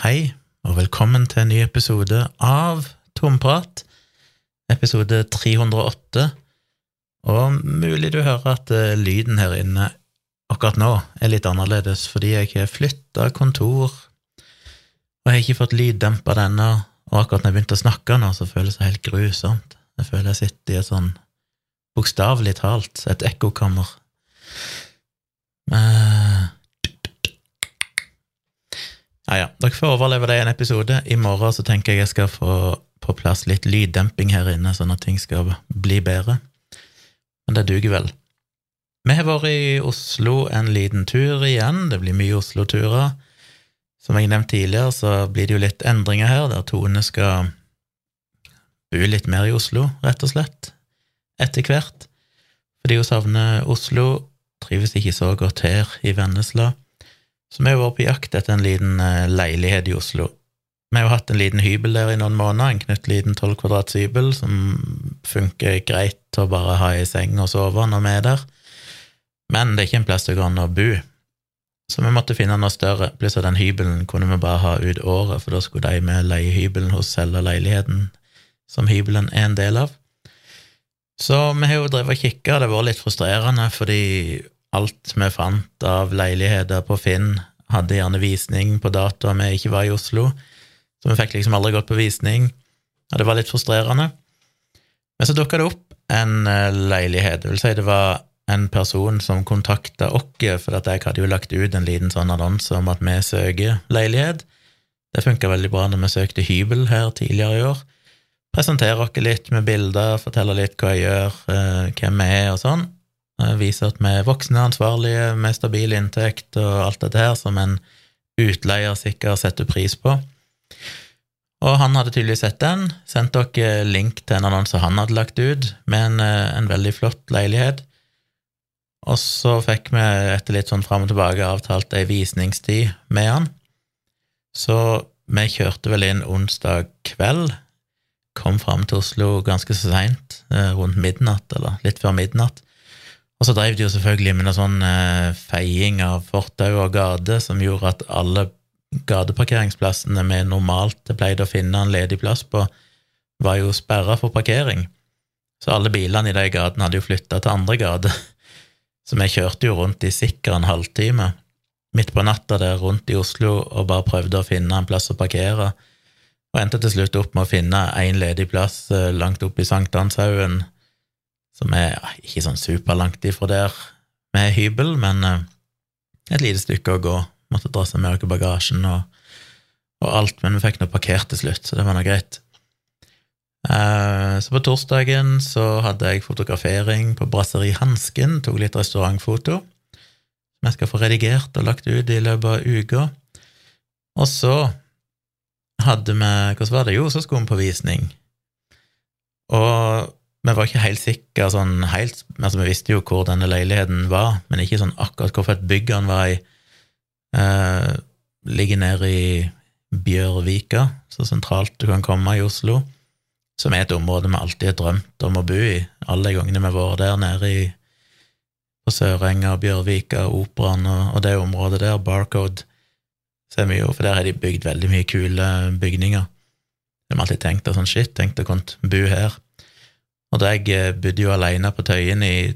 Hei, og velkommen til en ny episode av Tomprat, episode 308. Og mulig du hører at eh, lyden her inne akkurat nå er litt annerledes, fordi jeg har flytta kontor, og jeg har ikke fått lyddempa denne, og akkurat når jeg begynte å snakke nå, så føles det helt grusomt. Jeg føler jeg sitter i et sånn, bokstavelig talt, et ekkokammer. Eh, ja. Dere får overleve det i en episode. I morgen så tenker jeg jeg skal få på plass litt lyddemping her inne, sånn at ting skal bli bedre. Men det duger vel. Vi har vært i Oslo en liten tur igjen. Det blir mye Oslo-turer. Som jeg nevnte tidligere, så blir det jo litt endringer her, der Tone skal bo litt mer i Oslo, rett og slett, etter hvert. Fordi hun savner Oslo, trives ikke så godt her i Vennesla. Så vi har vært på jakt etter en liten eh, leilighet i Oslo. Vi har hatt en liten hybel der i noen måneder, en knøttliten tolv kvadrats hybel som funker greit til å bare ha i seng og sove når vi er der, men det er ikke en plass det går an å bo. Så vi måtte finne noe større, pluss at den hybelen kunne vi bare ha ut året, for da skulle de med leie hybelen hos selger leiligheten som hybelen er en del av. Så vi har jo drevet og kikka, det har vært litt frustrerende, fordi alt vi fant av leiligheter på Finn, hadde gjerne visning på datoer vi ikke var i Oslo, så vi fikk liksom aldri gått på visning, og det var litt frustrerende. Men så dukka det opp en eh, leilighet, det vil si det var en person som kontakta oss, for at jeg hadde jo lagt ut en liten sånn annonse om at vi søker leilighet. Det funka veldig bra når vi søkte hybel her tidligere i år. Presentere oss litt med bilder, fortelle litt hva jeg gjør, eh, hvem vi er og sånn. Vise at vi er voksne, ansvarlige, med stabil inntekt og alt dette her som en utleier sikkert setter pris på. Og han hadde tydeligvis sett den, sendt dere link til en annonse han hadde lagt ut, med en, eh, en veldig flott leilighet. Og så fikk vi etter litt sånn fram og tilbake avtalt ei visningstid med han. Så vi kjørte vel inn onsdag kveld, kom fram til Oslo ganske så seint, eh, rundt midnatt, eller litt før midnatt. Og så drev de jo selvfølgelig med noe sånn eh, feiing av fortau og gate som gjorde at alle gateparkeringsplassene vi normalt pleide å finne en ledig plass på, var jo sperra for parkering. Så alle bilene i de gatene hadde jo flytta til andre gater. Så vi kjørte jo rundt i sikkert en halvtime midt på natta der rundt i Oslo og bare prøvde å finne en plass å parkere, og endte til slutt opp med å finne én ledig plass eh, langt oppe i Sankthanshaugen, som er ja, ikke sånn superlangt ifra der med hybel, men eh, et lite stykke å gå. Måtte dra seg med oss bagasjen og, og alt, men vi fikk nå parkert til slutt, så det var nå greit. Eh, så på torsdagen så hadde jeg fotografering på Brasseri Hansken, tok litt restaurantfoto, som jeg skal få redigert og lagt ut i løpet av uka. Og så hadde vi Hvordan var det? Jo, så skulle vi på visning. Og vi var ikke helt sikre sånn helt Altså, vi visste jo hvor denne leiligheten var, men ikke sånn akkurat hvorfor bygg han var i. Eh, ligger nede i Bjørvika, så sentralt du kan komme i Oslo som er et område vi alltid har drømt om å bo i, alle gangene vi har vært der nede i, på Sørenga, Bjørvika, Operaen og, og, det området der, Barcode, så er vi jo, for der har de bygd veldig mye kule bygninger. De har alltid tenkt sånn shit, tenkt å kunne bo her. Og da jeg eh, bodde jo alene på Tøyen i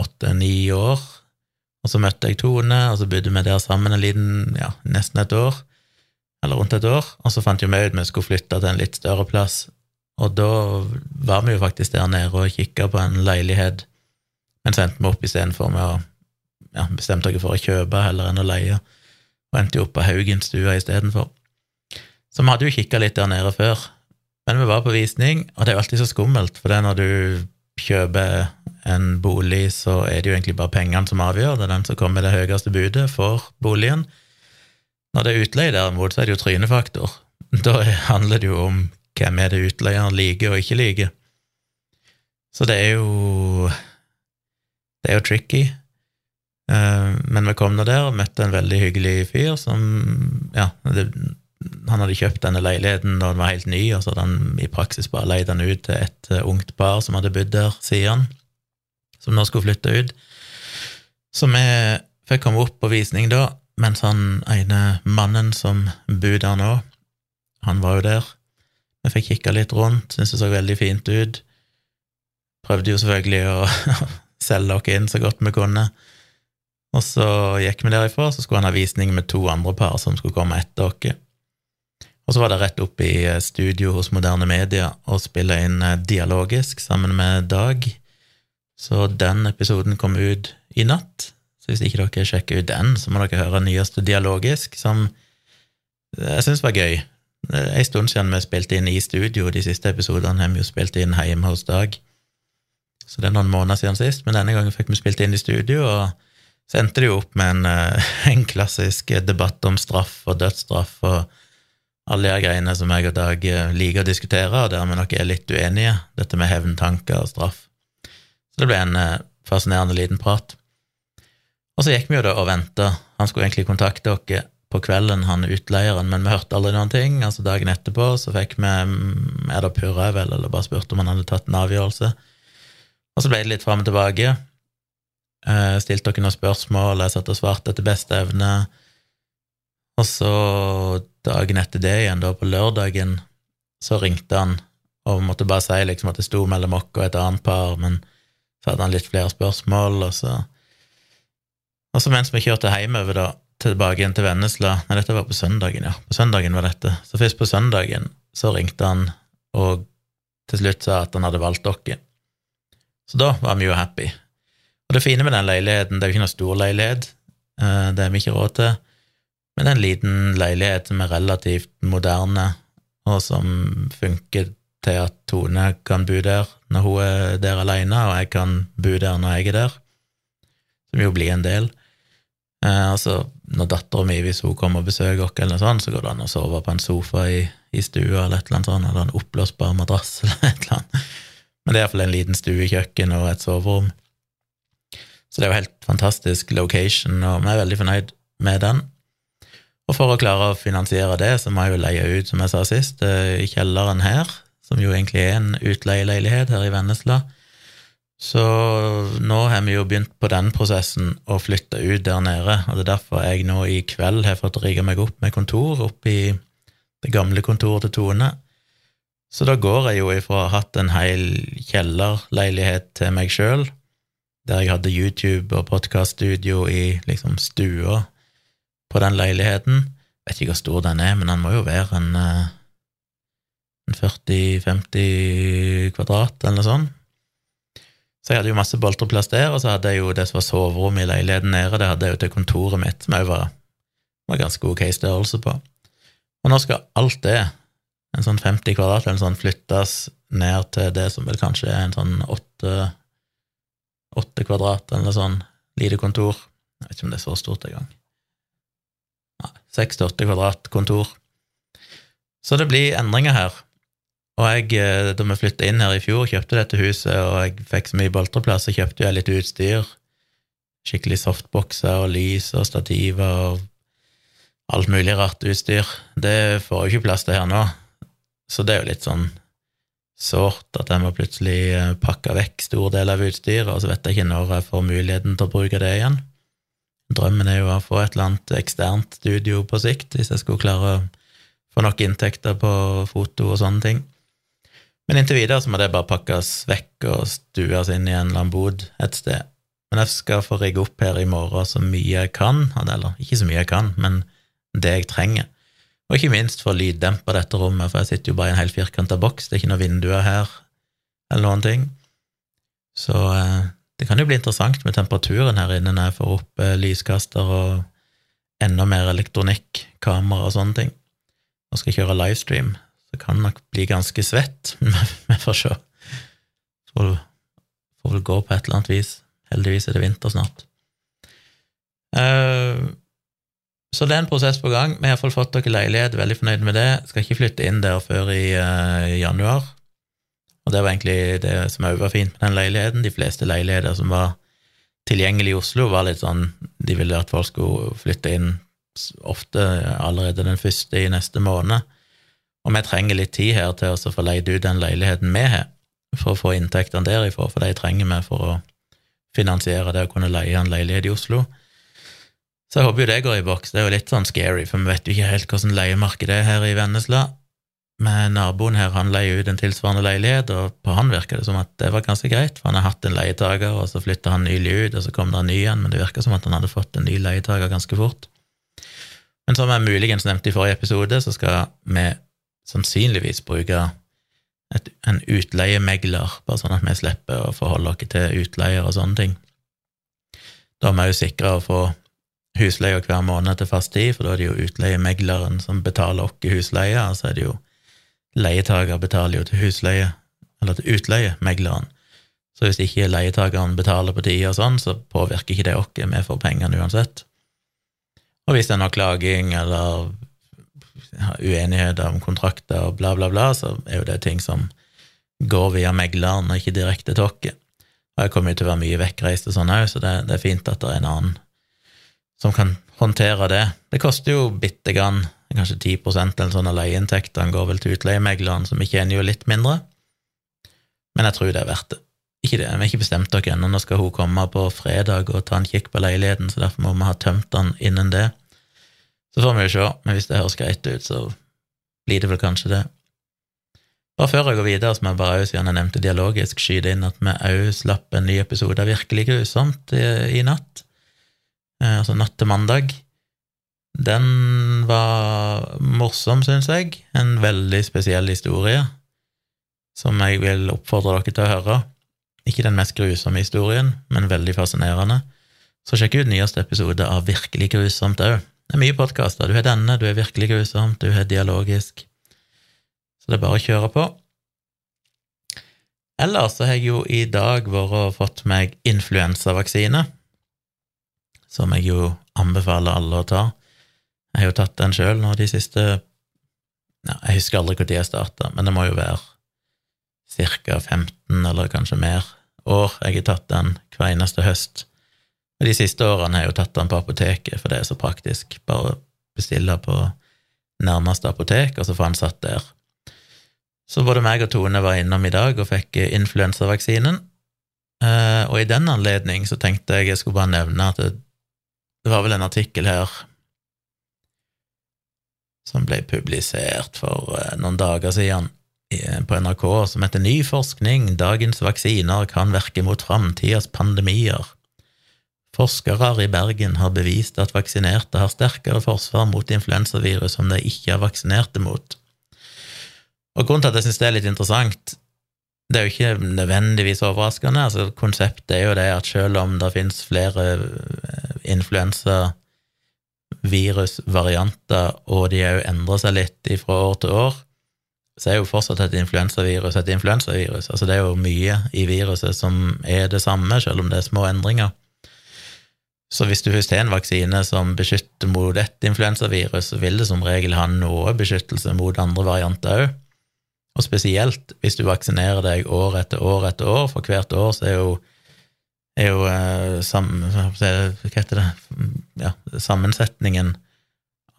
åtte-ni år, og så møtte jeg Tone, og så bodde vi der sammen en liten, ja, nesten et år, eller rundt et år, og så fant vi ut vi skulle flytte til en litt større plass, og da var vi jo faktisk der nede og kikka på en leilighet, men så endte vi opp istedenfor med å ja, bestemte dere for å kjøpe heller enn å leie, og endte jo opp på Haugenstua istedenfor. Så vi hadde jo kikka litt der nede før, men vi var på visning, og det er jo alltid så skummelt, for det er når du kjøper en bolig, så er det jo egentlig bare pengene som avgjør, det er den som kommer med det høyeste budet for boligen. Når det er utleie, derimot, så er det jo trynefaktor. Da handler det jo om hvem er det utleieren liker og ikke liker. Så det er jo Det er jo tricky. Eh, men vi kom nå der og møtte en veldig hyggelig fyr som Ja, det, han hadde kjøpt denne leiligheten da den var helt ny, og så hadde han i praksis bare leid den ut til et eh, ungt par som hadde bodd der sier han, som nå skulle flytte ut. Så vi fikk komme opp på visning da, mens han ene mannen som bor der nå, han var jo der. Vi fikk kikka litt rundt, syntes det så veldig fint ut. Prøvde jo selvfølgelig å selge oss inn så godt vi kunne. Og så gikk vi derifra, så skulle han ha visning med to andre par som skulle komme etter oss. Og så var det rett opp i eh, studio hos Moderne Media og spille inn eh, dialogisk sammen med Dag. Så den episoden kom ut i natt. Så hvis ikke dere sjekker ut den, så må dere høre nyeste dialogisk, som jeg syns var gøy. En stund siden vi spilte inn i studio, de siste episodene har vi jo spilt inn hjemme hos Dag. Så det er noen måneder siden sist, men denne gangen fikk vi spilt inn i studio, og så endte det jo opp med en, eh, en klassisk debatt om straff og dødsstraff og alle de greiene som jeg og Dag eh, liker å diskutere, og der vi nok er litt uenige, dette med hevntanker og straff. Så det ble en eh, fascinerende liten prat. Og så gikk vi jo da og venta. Han skulle egentlig kontakte oss på kvelden, han utleieren, men vi hørte aldri noen ting. Altså dagen etterpå så fikk vi mm, Er det purra, vel, eller bare spurte om han hadde tatt en avgjørelse. Og så ble det litt fram og tilbake. Eh, stilte dere noen spørsmål, jeg satt og svarte etter beste evne. Og så dagen etter det igjen, da på lørdagen, så ringte han og måtte bare si liksom at det sto mellom oss og et annet par, men så hadde han litt flere spørsmål, og så Og så mens vi kjørte hjemover, da, tilbake igjen til Vennesla Nei, dette var på søndagen, ja. På søndagen var dette. Så først på søndagen så ringte han og til slutt sa at han hadde valgt dere. Så da var vi jo happy. Og det fine med den leiligheten, det er jo ikke noe stor leilighet, eh, det har vi ikke råd til. Men en liten leilighet som er relativt moderne, og som funker til at Tone kan bo der når hun er der alene, og jeg kan bo der når jeg er der, som jo blir en del. Eh, altså, når dattera mi, hvis hun kommer og besøker oss, eller noe sånt, så går det an å sove på en sofa i, i stua eller et eller annet sånt, eller en oppblåsbar madrass eller et eller annet. Men det er iallfall en liten stuekjøkken og et soverom. Så det er jo helt fantastisk location, og vi er veldig fornøyd med den. Og for å klare å finansiere det, så må jeg jo leie ut, som jeg sa sist, eh, i kjelleren her, som jo egentlig er en utleieleilighet her i Vennesla. Så nå har vi jo begynt på den prosessen å flytte ut der nede, og det er derfor jeg nå i kveld har fått rigga meg opp med kontor oppe i det gamle kontoret til Tone. Så da går jeg jo ifra å ha hatt en hel kjellerleilighet til meg sjøl, der jeg hadde YouTube og podkaststudio i liksom stua på den leiligheten. Vet ikke hvor stor den er, men den må jo være en, eh, en 40-50 kvadrat, eller noe sånt. Så jeg hadde jo masse boltreplass der, og så hadde jeg jo det som var soverommet i leiligheten nede, det hadde jeg jo til kontoret mitt, som òg var, var ganske ok størrelse på. Og nå skal alt det, en sånn 50 kvadrat eller sånn, flyttes ned til det som vel kanskje er en sånn åtte, åtte kvadrat eller sånn, lite kontor. Jeg vet ikke om det er så stort engang seks til åtte kvadrat kontor. Så det blir endringer her. Og jeg, eh, da vi flytta inn her i fjor, kjøpte dette huset, og jeg fikk så mye boltreplass, så kjøpte jeg litt utstyr. Skikkelig softboxer og lys og stativer og alt mulig rart utstyr. Det får jo ikke plass til her nå, så det er jo litt sånn sårt at jeg må plutselig eh, pakke vekk stor del av utstyret, og så vet jeg ikke når jeg får muligheten til å bruke det igjen. Drømmen er jo å få et eller annet eksternt studio på sikt, hvis jeg skulle klare å få nok inntekter på foto og sånne ting. Men inntil videre så må det bare pakkes vekk og stues inn i en eller annen bod et sted. Men jeg skal få rigge opp her i morgen så mye jeg kan, eller ikke så mye jeg kan, men det jeg trenger. Og ikke minst for å lyddempe dette rommet, for jeg sitter jo bare i en helt firkanta boks, det er ikke noen vinduer her eller noen ting. Så eh, det kan jo bli interessant med temperaturen her inne når jeg får opp eh, lyskaster og enda mer elektronikk, kamera og sånne ting. Og skal kjøre livestream, så kan det nok bli ganske svett. men Vi får se. Får, får vel gå på et eller annet vis. Heldigvis er det vinter snart. Uh, så det er en prosess på gang. Vi har fått dere leilighet, veldig fornøyd med det. Skal ikke flytte inn der før i uh, januar. Og det var egentlig det som òg var fint med den leiligheten. De fleste leiligheter som var tilgjengelige i Oslo, var litt sånn De ville at folk skulle flytte inn ofte allerede den første i neste måned. Og vi trenger litt tid her til å få leid ut den leiligheten vi har, for å få inntektene derifra, for de trenger vi for å finansiere det å kunne leie en leilighet i Oslo. Så jeg håper jo det går i boks. Det er jo litt sånn scary, for vi vet jo ikke helt hvordan leiemarkedet er her i Vennesla. Men naboen her han leier ut en tilsvarende leilighet, og på han virker det som at det var ganske greit, for han har hatt en leietager, og så flytta han nylig ut, og så kom det en ny igjen, men det virker som at han hadde fått en ny leietager ganske fort. Men som jeg muligens nevnte i forrige episode, så skal vi sannsynligvis bruke et, en utleiemegler, bare sånn at vi slipper å forholde oss til utleier og sånne ting. Da er vi jo sikra å få husleie hver måned til fast tid, for da er det jo utleiemegleren som betaler oss husleie, og så er det jo leietaker betaler jo til husleie, eller til utleiemegleren. Så hvis ikke leietakeren betaler på tida og sånn, så påvirker ikke det oss, vi får pengene uansett. Og hvis det er noe klaging eller uenigheter om kontrakter og bla, bla, bla, så er jo det ting som går via megleren og ikke direkte til oss. Og jeg kommer jo til å være mye vekkreist og sånn òg, så det, det, er fint at det er en annen som kan håndtere det. Det koster jo bitte grann, kanskje 10% eller sånn av leieinntektene går vel til utleiemegleren, som ikke tjener jo litt mindre, men jeg tror det er verdt det. Ikke det, Vi har ikke bestemt dere ennå, nå skal hun komme på fredag og ta en kikk på leiligheten, så derfor må vi ha tømt den innen det. Så får vi jo se, men hvis det høres greit ut, så blir det vel kanskje det. Bare før jeg går videre, så må jeg bare siden jeg nevnte dialogisk, skyte inn at vi òg slapp en ny episode av Virkelig grusomt i, i natt. Eh, altså natt til mandag. Den var morsom, syns jeg. En veldig spesiell historie som jeg vil oppfordre dere til å høre. Ikke den mest grusomme historien, men veldig fascinerende. Så sjekk ut nyeste episode av Virkelig grusomt òg. Det er mye podkaster. Du har denne, du er Virkelig grusomt, du har Dialogisk. Så det er bare å kjøre på. Ellers så har jeg jo i dag vært og fått meg influensavaksine som jeg jo anbefaler alle å ta. Jeg har jo tatt den sjøl nå de siste ja, Jeg husker aldri når jeg starta, men det må jo være ca. 15 eller kanskje mer år jeg har tatt den hver eneste høst. Og de siste årene har jeg jo tatt den på apoteket, for det er så praktisk. Bare bestille på nærmeste apotek, og så få den satt der. Så både meg og Tone var innom i dag og fikk influensavaksinen. Eh, og i den anledning så tenkte jeg jeg skulle bare nevne at det, det var vel en artikkel her som ble publisert for eh, noen dager siden på NRK, som heter Ny forskning dagens vaksiner kan verke mot framtidas pandemier. Forskere i Bergen har bevist at vaksinerte har sterkere forsvar mot influensavirus som de ikke er vaksinerte mot. Og Grunnen til at jeg synes det er litt interessant, det er jo ikke nødvendigvis overraskende. altså Konseptet er jo det at selv om det finnes flere eh, influensavirusvarianter, og de òg endrer seg litt fra år til år, så er jo fortsatt et influensavirus et influensavirus. Altså det er jo mye i viruset som er det samme, selv om det er små endringer. Så hvis du har en vaksine som beskytter mot ett influensavirus, så vil det som regel ha noe beskyttelse mot andre varianter òg. Og spesielt hvis du vaksinerer deg år etter år etter år, for hvert år så er jo, er jo eh, sam, Hva heter det ja, Sammensetningen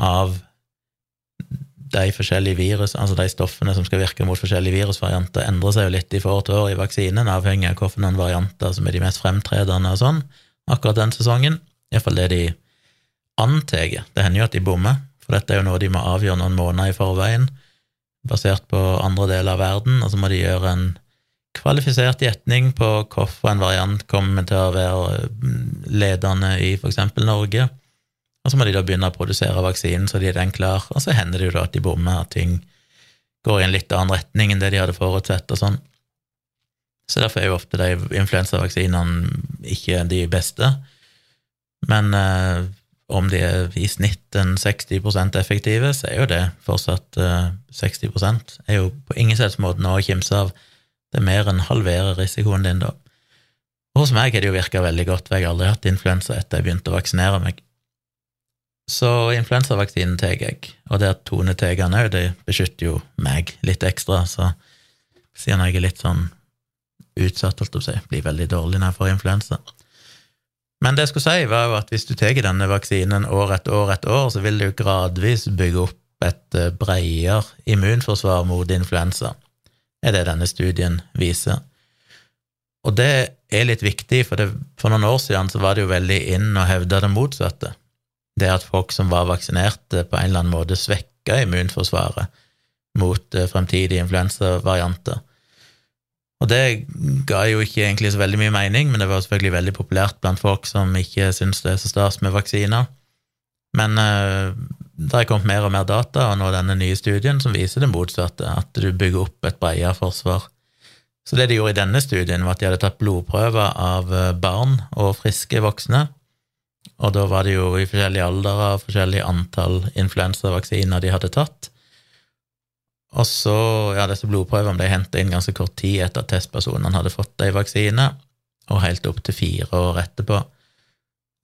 av de forskjellige virus, altså de stoffene som skal virke mot forskjellige virusvarianter, endrer seg jo litt i år til år i vaksinen, avhengig av hvilke varianter som er de mest fremtredende og sånn, akkurat den sesongen. Iallfall det de antar. Det hender jo at de bommer, for dette er jo noe de må avgjøre noen måneder i forveien basert på andre deler av verden, og så må de gjøre en kvalifisert gjetning på hvorfor en variant kommer til å være ledende i eksempel Norge. Og så må de da begynne å produsere vaksinen så de er den klar, og så hender det jo da at de bommer, at ting går i en litt annen retning enn det de hadde forutsett og sånn. Så derfor er jo ofte de influensavaksinene ikke de beste. Men eh, om de er i snitt en 60% effektive, så er jo det fortsatt eh, 60% er jo på ingen selvs måte noe å kimse av. Det er mer enn halverer risikoen din, da. Hos meg har det jo virka veldig godt, for jeg har aldri hatt influensa etter jeg begynte å vaksinere meg. Så influensavaksinen tar jeg, og det at Tone tar den òg, det beskytter jo meg litt ekstra, så siden jeg er litt sånn utsatt, holdt jeg på å si, blir veldig dårlig når jeg får influensa. Men det jeg skulle si, var jo at hvis du tar denne vaksinen år etter år etter år, så vil du gradvis bygge opp et eh, bredere immunforsvar mot influensa, er det denne studien viser. Og det er litt viktig, for det, for noen år siden så var det jo veldig inn å hevde det motsatte. det at folk som var vaksinerte, på en eller annen måte svekka immunforsvaret mot eh, fremtidige influensavarianter. Og det ga jo ikke egentlig så veldig mye mening, men det var selvfølgelig veldig populært blant folk som ikke syns det er så stas med vaksiner. Men uh, det er kommet mer og mer data, og nå denne nye studien som viser det motsatte, at du bygger opp et bredere forsvar. Så det de gjorde i denne studien, var at de hadde tatt blodprøver av eh, barn og friske voksne, og da var det jo i forskjellige aldre og forskjellig antall influensavaksiner de hadde tatt. Og så, ja, disse blodprøvene ble henta inn ganske kort tid etter at testpersonene hadde fått ei vaksine, og helt opp til fire år etterpå.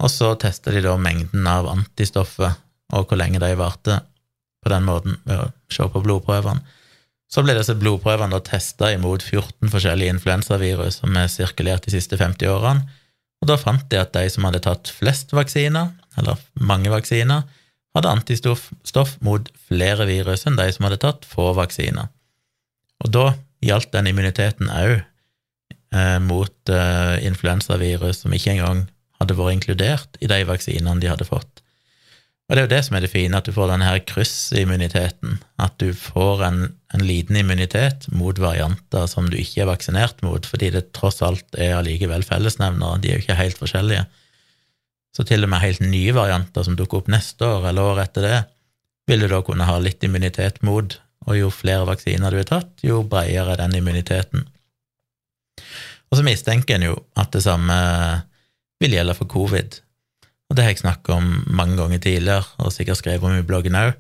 Og så testa de da mengden av antistoffet og hvor lenge de varte, på den måten, ved å se på blodprøvene. Så ble disse blodprøvene testa imot 14 forskjellige influensavirus som er sirkulert de siste 50 årene, og da fant de at de som hadde tatt flest vaksiner, eller mange vaksiner, hadde antistoff mot flere virus enn de som hadde tatt få vaksiner. Og da gjaldt den immuniteten òg eh, mot eh, influensavirus som ikke engang hadde vært inkludert i de vaksinene de hadde fått. Og det er jo det som er det fine, at du får denne her kryssimmuniteten. At du får en, en, liten immunitet mot varianter som du ikke er vaksinert mot, fordi det tross alt er allikevel fellesnevnere, de er jo ikke helt forskjellige. Så til og med helt nye varianter som dukker opp neste år eller året etter det, vil du da kunne ha litt immunitet mot, og jo flere vaksiner du har tatt, jo bredere er den immuniteten. Og så mistenker en jo at det samme vil gjelde for covid, og det har jeg snakket om mange ganger tidligere, og sikkert skrevet om i bloggen òg,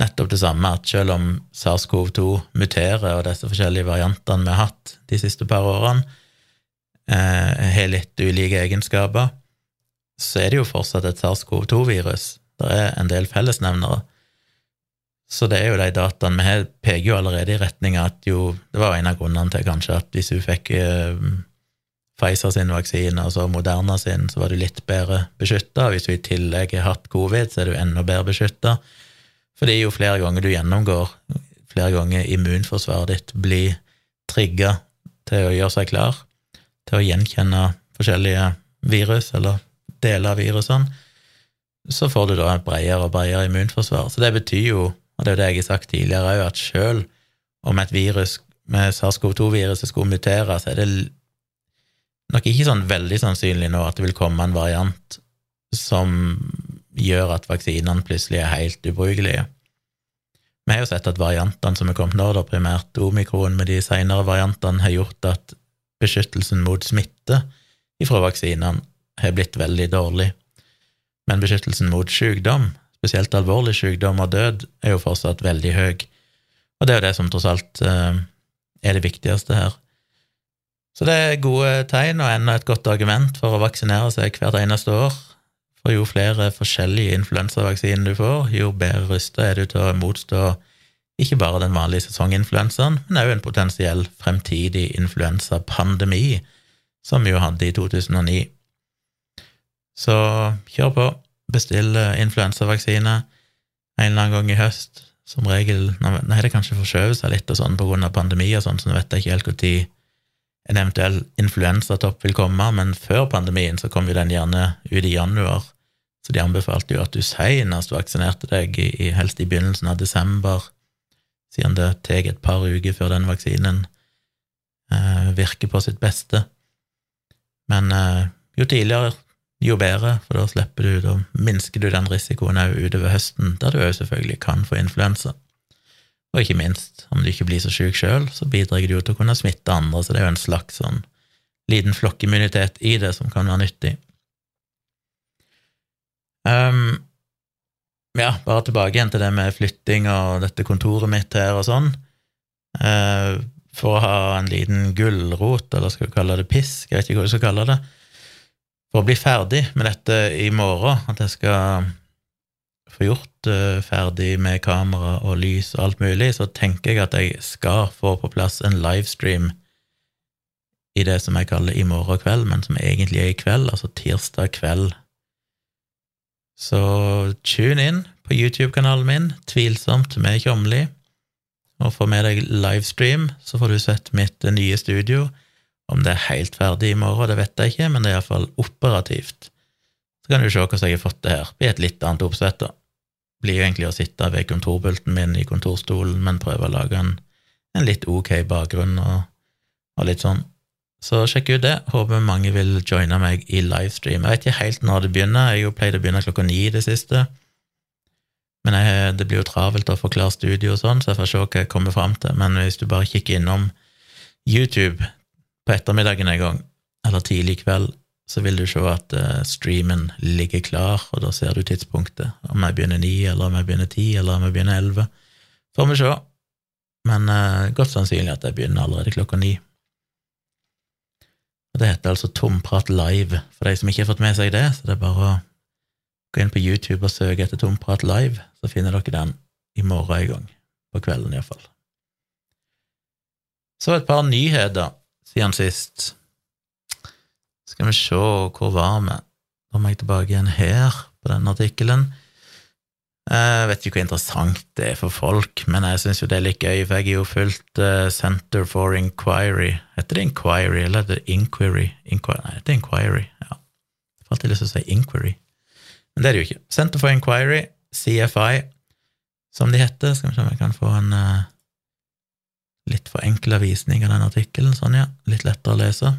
nettopp det samme, at selv om SARS-CoV-2 muterer, og disse forskjellige variantene vi har hatt de siste par årene, eh, har litt ulike egenskaper, så er det jo fortsatt et SARS-CoV-2-virus. Det er en del fellesnevnere. Så det er jo de dataene vi har, peker jo allerede i retning av at jo Det var en av grunnene til kanskje at hvis hun fikk uh, Pfizer sin vaksine og så Moderna sin, så var du litt bedre beskytta. Hvis du i tillegg har hatt covid, så er du enda bedre beskytta. Fordi jo flere ganger du gjennomgår, flere ganger immunforsvaret ditt blir trigga til å gjøre seg klar, til å gjenkjenne forskjellige virus eller deler av virusene, så får du da et bredere og bredere immunforsvar. Så det betyr jo, og det er jo det jeg har sagt tidligere òg, at sjøl om et virus med SARS-CoV-2-viruset skulle mutere, så er det nok ikke sånn veldig sannsynlig nå at det vil komme en variant som gjør at vaksinene plutselig er helt ubrukelige. Vi har jo sett at variantene som er kommet nå, da primært omikron med de senere variantene, har gjort at beskyttelsen mot smitte ifra vaksinene har blitt veldig dårlig. Men beskyttelsen mot sykdom, spesielt alvorlig sykdom og død, er jo fortsatt veldig høy. Og det er jo det som tross alt eh, er det viktigste her. Så det er gode tegn, og enda et godt argument for å vaksinere seg hvert eneste år. For jo flere forskjellige influensavaksiner du får, jo bedre rusta er du til å motstå ikke bare den vanlige sesonginfluensaen, men òg en potensiell fremtidig influensapandemi, som vi jo hadde i 2009. Så kjør på. Bestill eh, influensavaksine en eller annen gang i høst. Som regel har det kanskje forskjøvet seg litt og sånn av pandemi og sånn, så nå vet jeg ikke helt når en eventuell influensatopp vil komme, men før pandemien så kom jo den gjerne ut i januar. Så de anbefalte jo at du senest vaksinerte deg, i, helst i begynnelsen av desember, siden det tar et par uker før den vaksinen eh, virker på sitt beste. Men eh, jo tidligere jo bedre, for da slipper du, da minsker du den risikoen òg utover høsten, der du òg selvfølgelig kan få influensa. Og ikke minst, om du ikke blir så syk sjøl, så bidrar du jo til å kunne smitte andre, så det er jo en slags sånn liten flokkimmunitet i det som kan være nyttig. Um, ja, bare tilbake igjen til det med flytting og dette kontoret mitt her og sånn. Uh, for å ha en liten gulrot, eller skal vi kalle det pisk, jeg vet ikke hva du skal kalle det, for å bli ferdig med dette i morgen, at jeg skal få gjort uh, ferdig med kamera og lys og alt mulig, så tenker jeg at jeg skal få på plass en livestream i det som jeg kaller i morgen kveld, men som egentlig er i kveld, altså tirsdag kveld. Så tune inn på YouTube-kanalen min, Tvilsomt med Tjomli, og få med deg livestream, så får du sett mitt nye studio om det er helt ferdig i morgen, det vet jeg ikke, men det er iallfall operativt. Så kan du se hvordan jeg har fått det her. i et litt annet oppsett, da. Blir jo egentlig å sitte ved kontorpulten min i kontorstolen, men prøve å lage en, en litt ok bakgrunn og, og, litt sånn. Så sjekk ut det. Håper mange vil joine meg i livestream. Jeg vet ikke helt når det begynner. Jeg har jo pleid å begynne klokka ni i det siste. Men jeg, det blir jo travelt å forklare studio og sånn, så jeg får se hva jeg kommer fram til. Men hvis du bare kikker innom YouTube på ettermiddagen en gang, eller tidlig kveld, så vil du se at uh, streamen ligger klar, og da ser du tidspunktet. Om jeg begynner ni, eller om jeg begynner ti, eller om jeg begynner elleve. Får vi se. Men uh, godt sannsynlig at jeg begynner allerede klokka ni. Det heter altså Tomprat live, for de som ikke har fått med seg det. Så det er bare å gå inn på YouTube og søke etter Tomprat live, så finner dere den i morgen en gang. På kvelden, iallfall. Så et par nyheter siden sist. Skal vi se, hvor var vi? Da må jeg tilbake igjen her, på den artikkelen. Jeg vet ikke hvor interessant det er for folk, men jeg syns jo det er litt gøy, for jeg har jo fulgt uh, Center for Inquiry Heter det Inquiry, eller er det Inquiry? Inquiry? Nei, det er Inquiry, ja. Jeg får alltid lyst til å si Inquiry, men det er det jo ikke. Center for Inquiry, CFI, som de heter. Skal vi se om jeg kan få en uh, litt forenkla visning av den artikkelen, sånn, ja. Litt lettere å lese.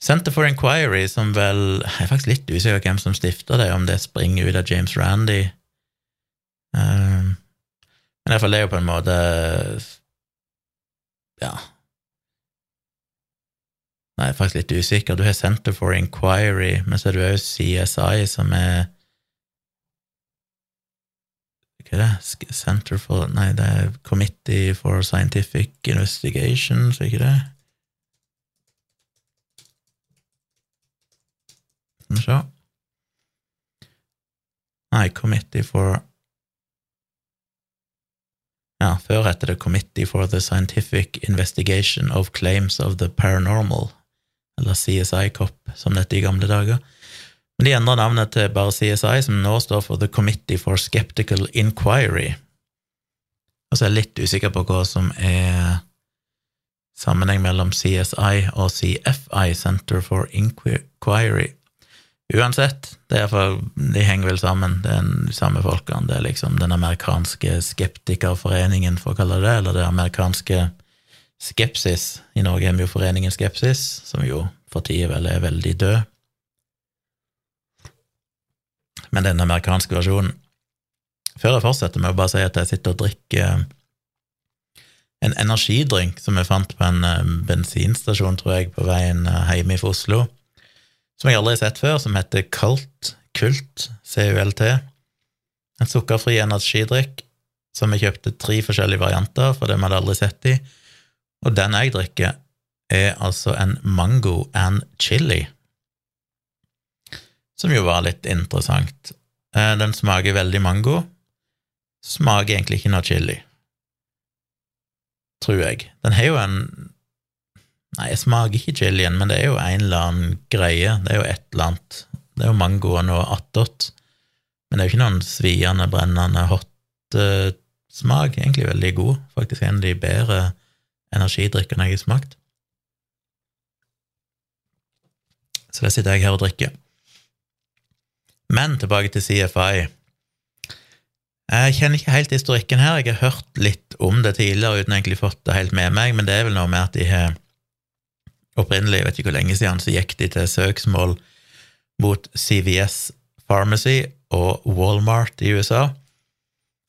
Center for Inquiry, som vel Jeg er faktisk litt usikker hvem som stifta det, om det springer ut av James Randy. Um, men iallfall det er jo på en måte Ja. Nei, jeg er faktisk litt usikker. Du har Center for Inquiry, men så er du òg CSI, som er Hva er det? Center for Nei, det er Committee for Scientific Investigation, Investigations, ikke det? Skal vi se Nei, Committee for Ja, før heter det Committee for the Scientific Investigation of Claims of the Paranormal, eller CSI-COP, som dette i gamle dager. Men de endrer navnet til bare CSI, som nå står for The Committee for Skeptical Inquiry. Og så er jeg litt usikker på hva som er sammenheng mellom CSI og CFI, Center for Inquiry. Uansett, det er for, de henger vel sammen, det er de samme folkene. Det er liksom den amerikanske skeptikerforeningen, for å kalle det det, eller det amerikanske Skepsis. I Norge har vi jo Foreningen Skepsis, som jo for tida vel er veldig død. Men den amerikanske versjonen Før jeg fortsetter med å bare si at jeg sitter og drikker en energidrink som jeg fant på en eh, bensinstasjon, tror jeg, på veien eh, hjemme fra Oslo som jeg aldri har sett før, som heter Cult, Kult, CULT. En sukkerfri energidrikk som jeg kjøpte tre forskjellige varianter, for vi hadde aldri sett i. Og den jeg drikker, er altså en mango and chili, som jo var litt interessant. Eh, den smaker veldig mango. Smaker egentlig ikke noe chili, tror jeg. Den har jo en Nei, jeg smaker ikke chilien, men det er jo en eller annen greie. Det er jo et eller annet. Det er jo mango og attåt. Men det er jo ikke noen sviende, brennende hot uh, smak. Egentlig veldig god. Faktisk en av de bedre energidrikkene jeg har smakt. Så det sitter jeg her og drikker. Men tilbake til CFI. Jeg kjenner ikke helt historikken her. Jeg har hørt litt om det tidligere uten egentlig fått det helt med meg, men det er vel noe med at de har opprinnelig, jeg vet ikke hvor lenge siden, så gikk de til søksmål mot CVS Pharmacy og Walmart i USA,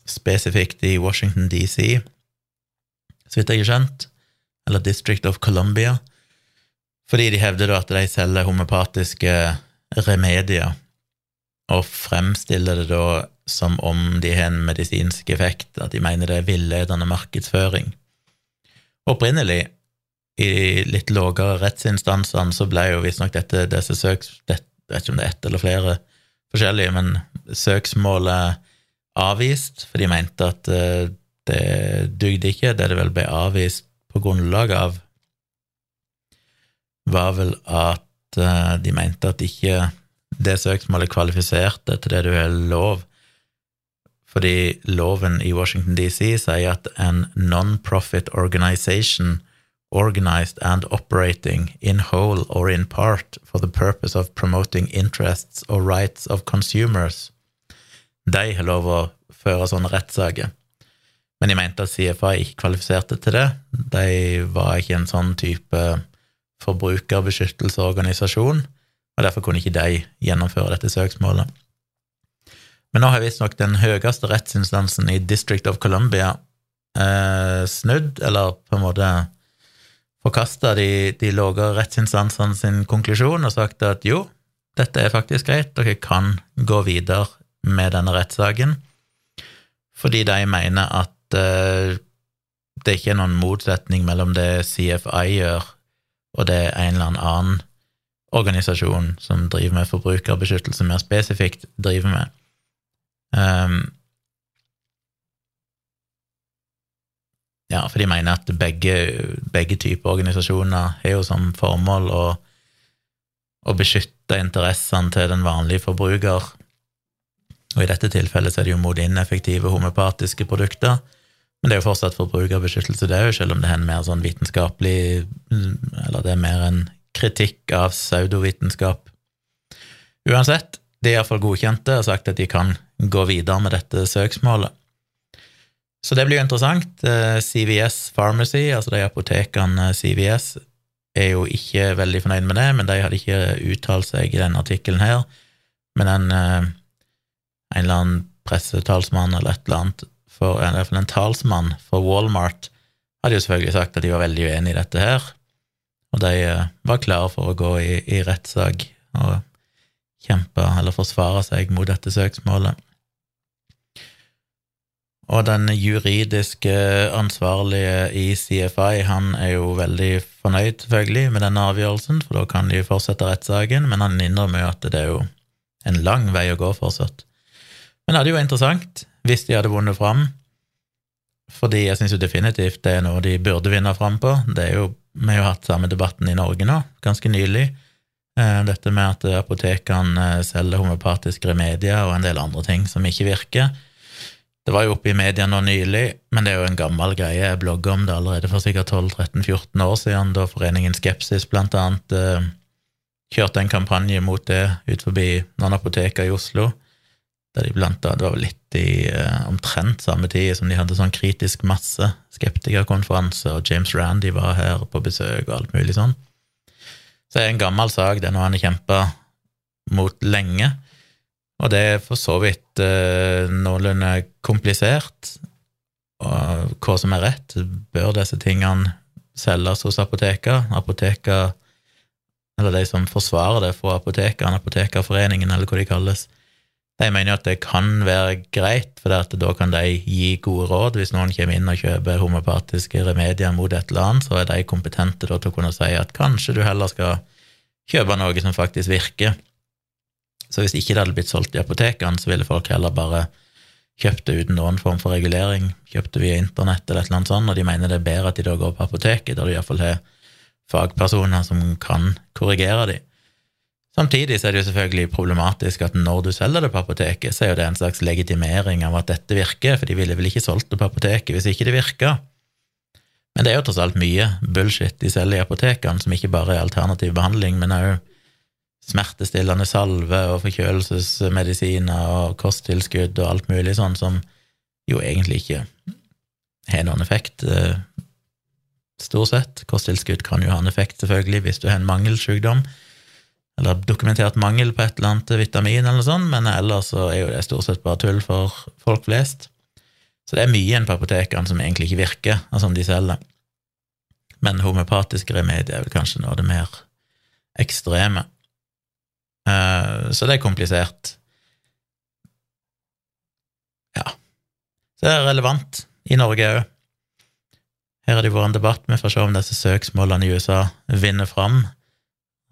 spesifikt i Washington DC, så vidt jeg har skjønt, eller District of Columbia, fordi de hevder at de selger homopatiske remedier, og fremstiller det da som om de har en medisinsk effekt, at de mener det er villedende markedsføring. Opprinnelig i litt lavere rettsinstansene så ble jo visstnok dette disse søks... Det, jeg vet ikke om det er ett eller flere forskjellige, men søksmålet avvist, for de mente at eh, det dugde ikke. Det det vel ble avvist på grunnlag av, var vel at eh, de mente at ikke det søksmålet kvalifiserte til det du har lov, fordi loven i Washington DC sier at en non-profit organization organized and operating in whole or in part for the purpose of promoting interests or rights of consumers. De har lov å føre sånne rettssaker. Men de mente at CFA ikke kvalifiserte til det. De var ikke en sånn type forbrukerbeskyttelseorganisasjon, og derfor kunne ikke de gjennomføre dette søksmålet. Men nå har visstnok den høyeste rettsinstansen i District of Columbia eh, snudd, eller på en måte forkasta de, de lavere rettsinstansene sin konklusjon og sagt at jo, dette er faktisk greit, dere kan gå videre med denne rettssaken, fordi de mener at uh, det ikke er noen motsetning mellom det CFI gjør, og det en eller annen organisasjon som driver med forbrukerbeskyttelse mer spesifikt, driver med. Um, ja, for de mener at begge, begge typer organisasjoner har jo som formål å, å beskytte interessene til den vanlige forbruker og i dette tilfellet så er det jo mot ineffektive homopatiske produkter. Men det er jo fortsatt forbrukerbeskyttelse, det òg, selv om det er en mer sånn vitenskapelig Eller det er mer en kritikk av pseudovitenskap. Uansett, de er iallfall godkjente og sagt at de kan gå videre med dette søksmålet. Så det blir jo interessant. Eh, CVS Pharmacy, altså de apotekene CVS, er jo ikke veldig fornøyd med det, men de hadde ikke uttalt seg i denne artikkelen her. Men den eh, en eller annen pressetalsmann eller et eller annet, for, hvert fall en talsmann for Walmart, hadde jo selvfølgelig sagt at de var veldig uenig i dette her, og de eh, var klare for å gå i, i rettssak og kjempe eller forsvare seg mot dette søksmålet. Og den juridiske ansvarlige i CFI, han er jo veldig fornøyd, selvfølgelig, med denne avgjørelsen, for da kan de fortsette rettssaken, men han innrømmer jo at det er jo en lang vei å gå fortsatt. Men det hadde jo vært interessant hvis de hadde vunnet fram, fordi jeg syns jo definitivt det er noe de burde vinne fram på. Det er jo, Vi har jo hatt samme debatten i Norge nå, ganske nylig. Eh, dette med at apotekene eh, selger homopatiske remedier og en del andre ting som ikke virker. Det var jo oppe i media nå nylig, men det er jo en gammel greie. Jeg blogga om det allerede for sikkert 12-13-14 år siden, da Foreningen Skepsis blant annet eh, kjørte en kampanje mot det ut forbi noen apoteker i Oslo der de blant annet, Det var litt i eh, omtrent samme tid som de hadde sånn kritisk masse skeptikerkonferanse, og James Randy var her på besøk og alt mulig sånn. Så det er en gammel sak, er noe han har kjempa mot lenge, og det er for så vidt eh, noenlunde komplisert. Og hva som er rett, bør disse tingene selges hos apoteker? Apoteker, eller de som forsvarer det for apotekerne, Apotekerforeningen, eller hva de kalles, de mener at det kan være greit, for da kan de gi gode råd. Hvis noen kommer inn og kjøper homopatiske remedier mot et eller annet, så er de kompetente til å kunne si at kanskje du heller skal kjøpe noe som faktisk virker. Så hvis ikke det hadde blitt solgt i apotekene, så ville folk heller bare kjøpt det uten noen form for regulering, kjøpt det via internett eller et eller annet sånt, og de mener det er bedre at de da går på apoteket, der du iallfall har fagpersoner som kan korrigere dem. Samtidig så er det jo selvfølgelig problematisk at når du selger det på apoteket, så er jo det en slags legitimering av at dette virker, for de ville vel ikke solgt det på apoteket hvis ikke det virka. Men det er jo tross alt mye bullshit de selger i apotekene, som ikke bare er alternativ behandling, men òg smertestillende salve og forkjølelsesmedisiner og kosttilskudd og alt mulig sånn som jo egentlig ikke har noen effekt, eh, stort sett. Kosttilskudd kan jo ha en effekt, selvfølgelig, hvis du har en mangelsykdom eller dokumentert mangel på et eller annet vitamin, eller sånt, men ellers så er jo det stort sett bare tull for folk flest. Så det er mye igjen på apotekene som egentlig ikke virker, og som de selger. Men homeopatiske remedier er vel kanskje noe av det mer ekstreme. Eh, så det er komplisert. Ja. Så det er relevant i Norge òg. Her har det vært en debatt, vi får se om disse søksmålene i USA vinner fram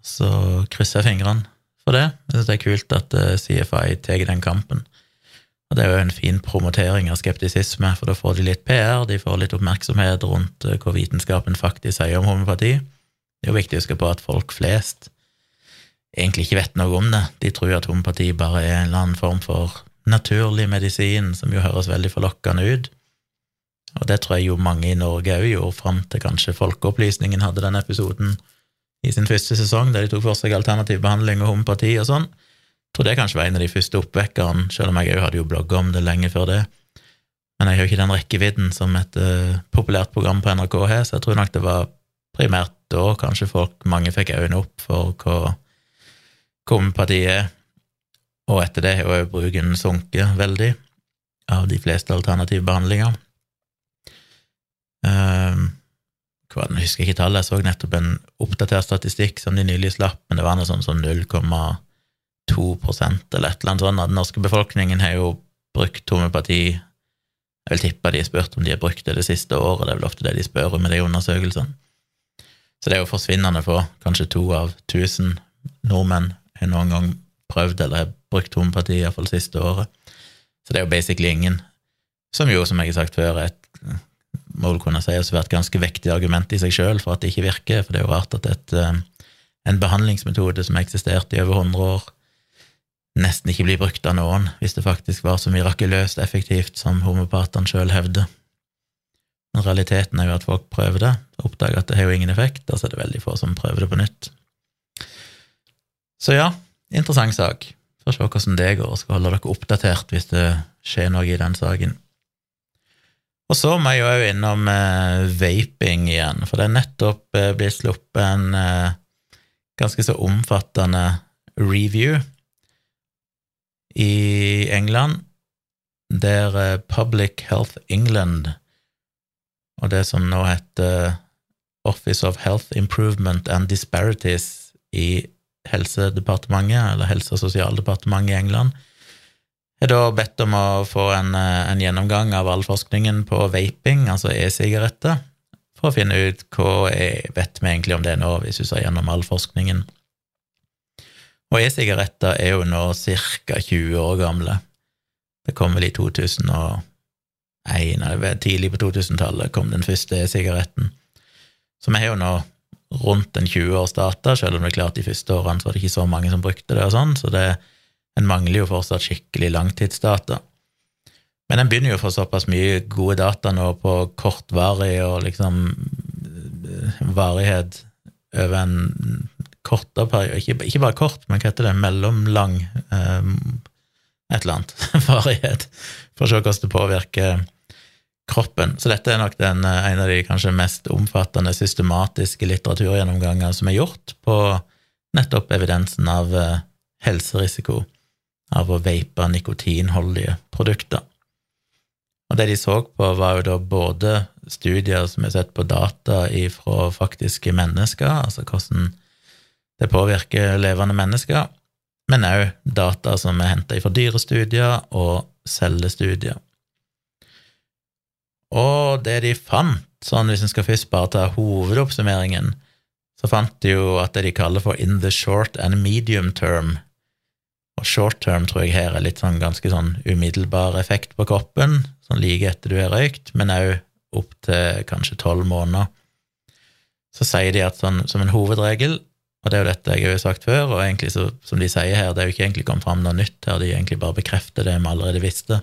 så krysser jeg fingrene for det. Jeg det er kult at eh, CFI tar den kampen. Og det er jo en fin promotering av skeptisisme, for da får de litt PR, de får litt oppmerksomhet rundt eh, hva vitenskapen faktisk sier om homopati. Det er jo viktig å huske på at folk flest egentlig ikke vet noe om det. De tror at homopati bare er en eller annen form for naturlig medisin, som jo høres veldig forlokkende ut. Og det tror jeg jo mange i Norge òg gjorde, fram til kanskje Folkeopplysningen hadde den episoden i sin første sesong, der de tok for seg alternativ behandling og homopati og sånn. Jeg tror det kanskje var en av de første oppvekkerne, selv om jeg òg hadde jo blogga om det lenge før det. Men jeg har jo ikke den rekkevidden som et uh, populært program på NRK har, så jeg tror nok det var primært da kanskje folk, mange fikk øynene opp for hva er. Og etter det har jo bruken sunket veldig av de fleste alternative behandlinger. Um, jeg husker ikke tallet, jeg så nettopp en oppdatert statistikk som de nylig slapp, men det var noe sånn som 0,2 eller et eller annet sånt. Den norske befolkningen har jo brukt homopati Jeg vil tippe de har spurt om de har brukt det det siste året, det er vel ofte det de spør om i de undersøkelsene. Så det er jo forsvinnende få. Kanskje to av tusen nordmenn har noen gang prøvd eller har brukt homopati, iallfall siste året. Så det er jo basically ingen. Som jo, som jeg har sagt før, er et må vel kunne sies å være et ganske vektig argument i seg sjøl for at det ikke virker, for det er jo rart at et, eh, en behandlingsmetode som har eksistert i over 100 år, nesten ikke blir brukt av noen, hvis det faktisk var så mirakuløst effektivt som homopatene sjøl hevder. Men realiteten er jo at folk prøver det, oppdager at det har jo ingen effekt, og så er det veldig få som prøver det på nytt. Så ja, interessant sak. Får se hvordan det går, og skal holde dere oppdatert hvis det skjer noe i den saken. Og så må jeg jo innom eh, vaping igjen, for det er nettopp eh, blitt sluppet en eh, ganske så omfattende review i England, der eh, Public Health England og det som nå heter Office of Health Improvement and Disparities i Helsedepartementet, eller Helse- og sosialdepartementet i England, har da bedt om å få en, eh, en, gjennomgang av all forskningen på vaping, altså e-sigaretter, for å finne ut hva jeg vet vi egentlig om det nå, hvis vi ser gjennom all forskningen. Og e-sigaretter er jo nå ca. 20 år gamle. Det kom vel i 2001, eller tidlig på 2000-tallet kom den første e-sigaretten. Så vi har jo nå rundt en 20 års data, selv om det er klart de første årene så var det ikke så mange som brukte det og sånn, så det en mangler jo fortsatt skikkelig langtidsdata. Men en begynner jo å få såpass mye gode data nå på kortvarig og liksom eh, varighet over en kortere periode, ikke, ikke, bare kort, men hva heter det, mellomlang um, et eller annet varighet, for å se hvordan det påvirker kroppen. Så dette er nok den, eh, en av de kanskje mest omfattende systematiske litteraturgjennomganger som er gjort på nettopp evidensen av helserisiko av å vape nikotinholdige produkter. Og det de så på, var jo da både studier som er sett på data fra faktiske mennesker, altså hvordan det påvirker levende mennesker, men òg data som er henta fra dyrestudier og cellestudier. Og det de fant, sånn hvis en skal først bare ta hovedoppsummeringen, så fant de jo at det de kaller for in the short and medium term og short term tror jeg her er litt sånn ganske sånn umiddelbar effekt på kroppen, sånn like etter du har røykt, men òg opp til kanskje tolv måneder. Så sier de at sånn som en hovedregel, og det er jo dette jeg har sagt før, og egentlig så, som de sier her, det er jo ikke egentlig kommet fram noe nytt her, de egentlig bare bekrefter det vi allerede visste,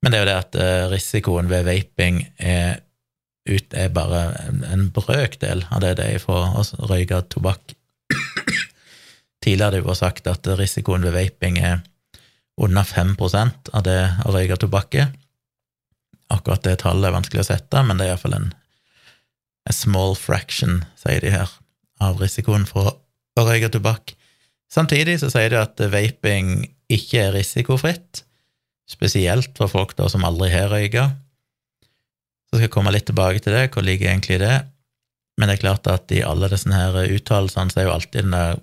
men det er jo det at eh, risikoen ved vaping er, ut, er bare en, brøkdel av det det er for å røyke tobakk. Tidligere har det jo sagt at risikoen ved vaping er under 5% av det å røyke tobakk er. Akkurat det tallet er vanskelig å sette, men det er iallfall en a small fraction, sier de her, av risikoen for å røyke tobakk. Samtidig så sier de at vaping ikke er risikofritt, spesielt for folk da som aldri har røyka. Så skal jeg komme litt tilbake til det, hvor ligger egentlig det? Men det er klart at i alle disse her uttalelsene så er jo alltid den der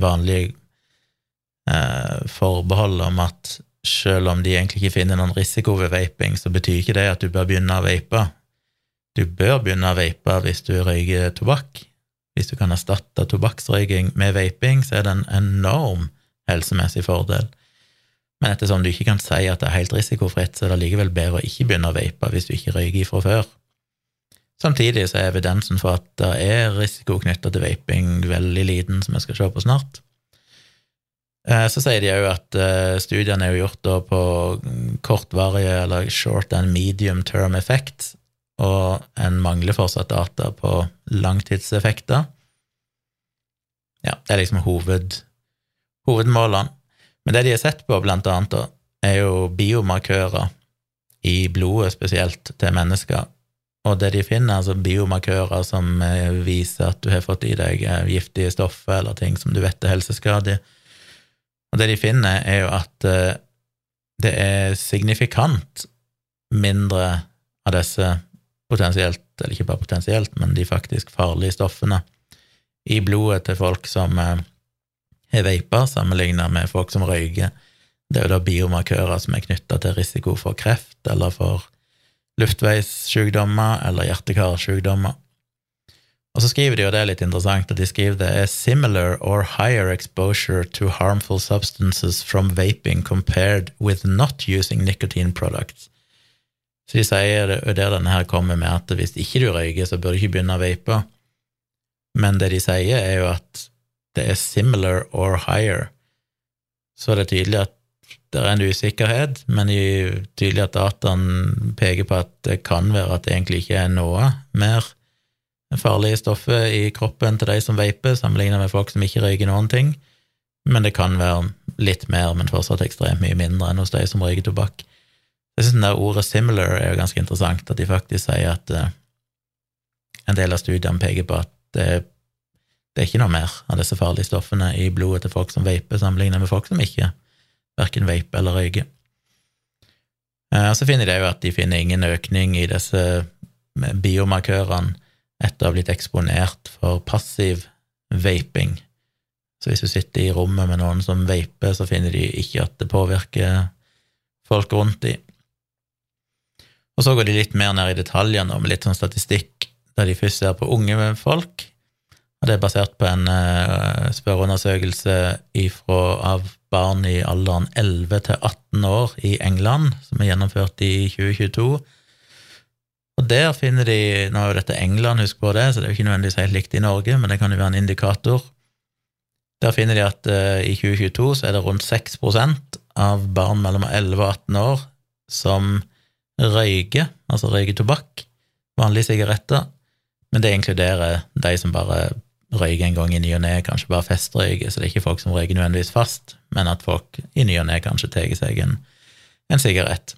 vanlige eh, forbeholdet om at selv om de egentlig ikke finner noen risiko ved vaping, så betyr ikke det at du bør begynne å vape. Du bør begynne å vape hvis du røyker tobakk. Hvis du kan erstatte tobakksrøyking med vaping, så er det en enorm helsemessig fordel. Men ettersom du ikke kan si at det er helt risikofritt, så er det likevel bedre å ikke begynne å vape hvis du ikke røyker fra før. Samtidig så er evidensen for at det er risiko knytta til vaping veldig liten, som jeg skal se på snart. Eh, så sier de òg at eh, studiene er jo gjort på kortvarige eller short and medium term effect, og en mangler fortsatt data på langtidseffekter. Ja, det er liksom hoved, hovedmålene. Men det de har sett på, blant annet, er jo biomarkører i blodet spesielt til mennesker. Og det de finner, altså biomarkører som eh, viser at du har fått i deg giftige stoffer eller ting som du vet er helseskadelig. og det de finner, er jo at eh, det er signifikant mindre av disse potensielt, eller ikke bare potensielt, men de faktisk farlige stoffene i blodet til folk som eh, har veipa, sammenligna med folk som røyker. Det er jo da biomarkører som er knytta til risiko for kreft eller for luftveissykdommer eller hjerte-karsykdommer. Og så skriver de, og det er litt interessant, at de skriver det er similar or higher exposure to harmful substances from vaping compared with not using nicotine products. Så de sier det, der denne her kommer med at hvis ikke du røyker, så bør du ikke begynne å vape. Men det de sier, er jo at det er similar or higher. Så er det er tydelig at det er en usikkerhet, men det er tydelig at dataen peker på at det kan være at det egentlig ikke er noe mer farlige stoffer i kroppen til de som vaper, sammenlignet med folk som ikke røyker noen ting, men det kan være litt mer, men fortsatt ekstremt mye mindre enn hos de som røyker tobakk. Jeg synes det ordet 'similar' er jo ganske interessant, at de faktisk sier at uh, en del av studiene peker på at det, det, er ikke noe mer av disse farlige stoffene i blodet til folk som vaper, sammenlignet med folk som ikke verken vaper eller røyker. Og så finner de jo at de finner ingen økning i disse biomarkørene etter å ha blitt eksponert for passiv vaping. Så hvis du sitter i rommet med noen som vaper, så finner de ikke at det påvirker folk rundt de. Og så går de litt mer ned i detaljene med litt sånn statistikk, der de først ser på unge folk. Det er basert på en uh, spørreundersøkelse ifra, av barn i alderen 11 til 18 år i England, som er gjennomført i 2022 og der finner de Nå er jo dette England, husk på det, så det er jo ikke nødvendigvis helt likt i Norge, men det kan jo være en indikator. Der finner de at uh, i 2022 så er det rundt 6% av barn mellom 11 og 18 år som røyker, altså røyker tobakk, vanlige sigaretter, men det inkluderer de som bare røyker en gang i ny og ne, kanskje bare festrøyker, så det er ikke folk som røyker nødvendigvis fast, men at folk i ny og ne kanskje tar seg en, en sigarett.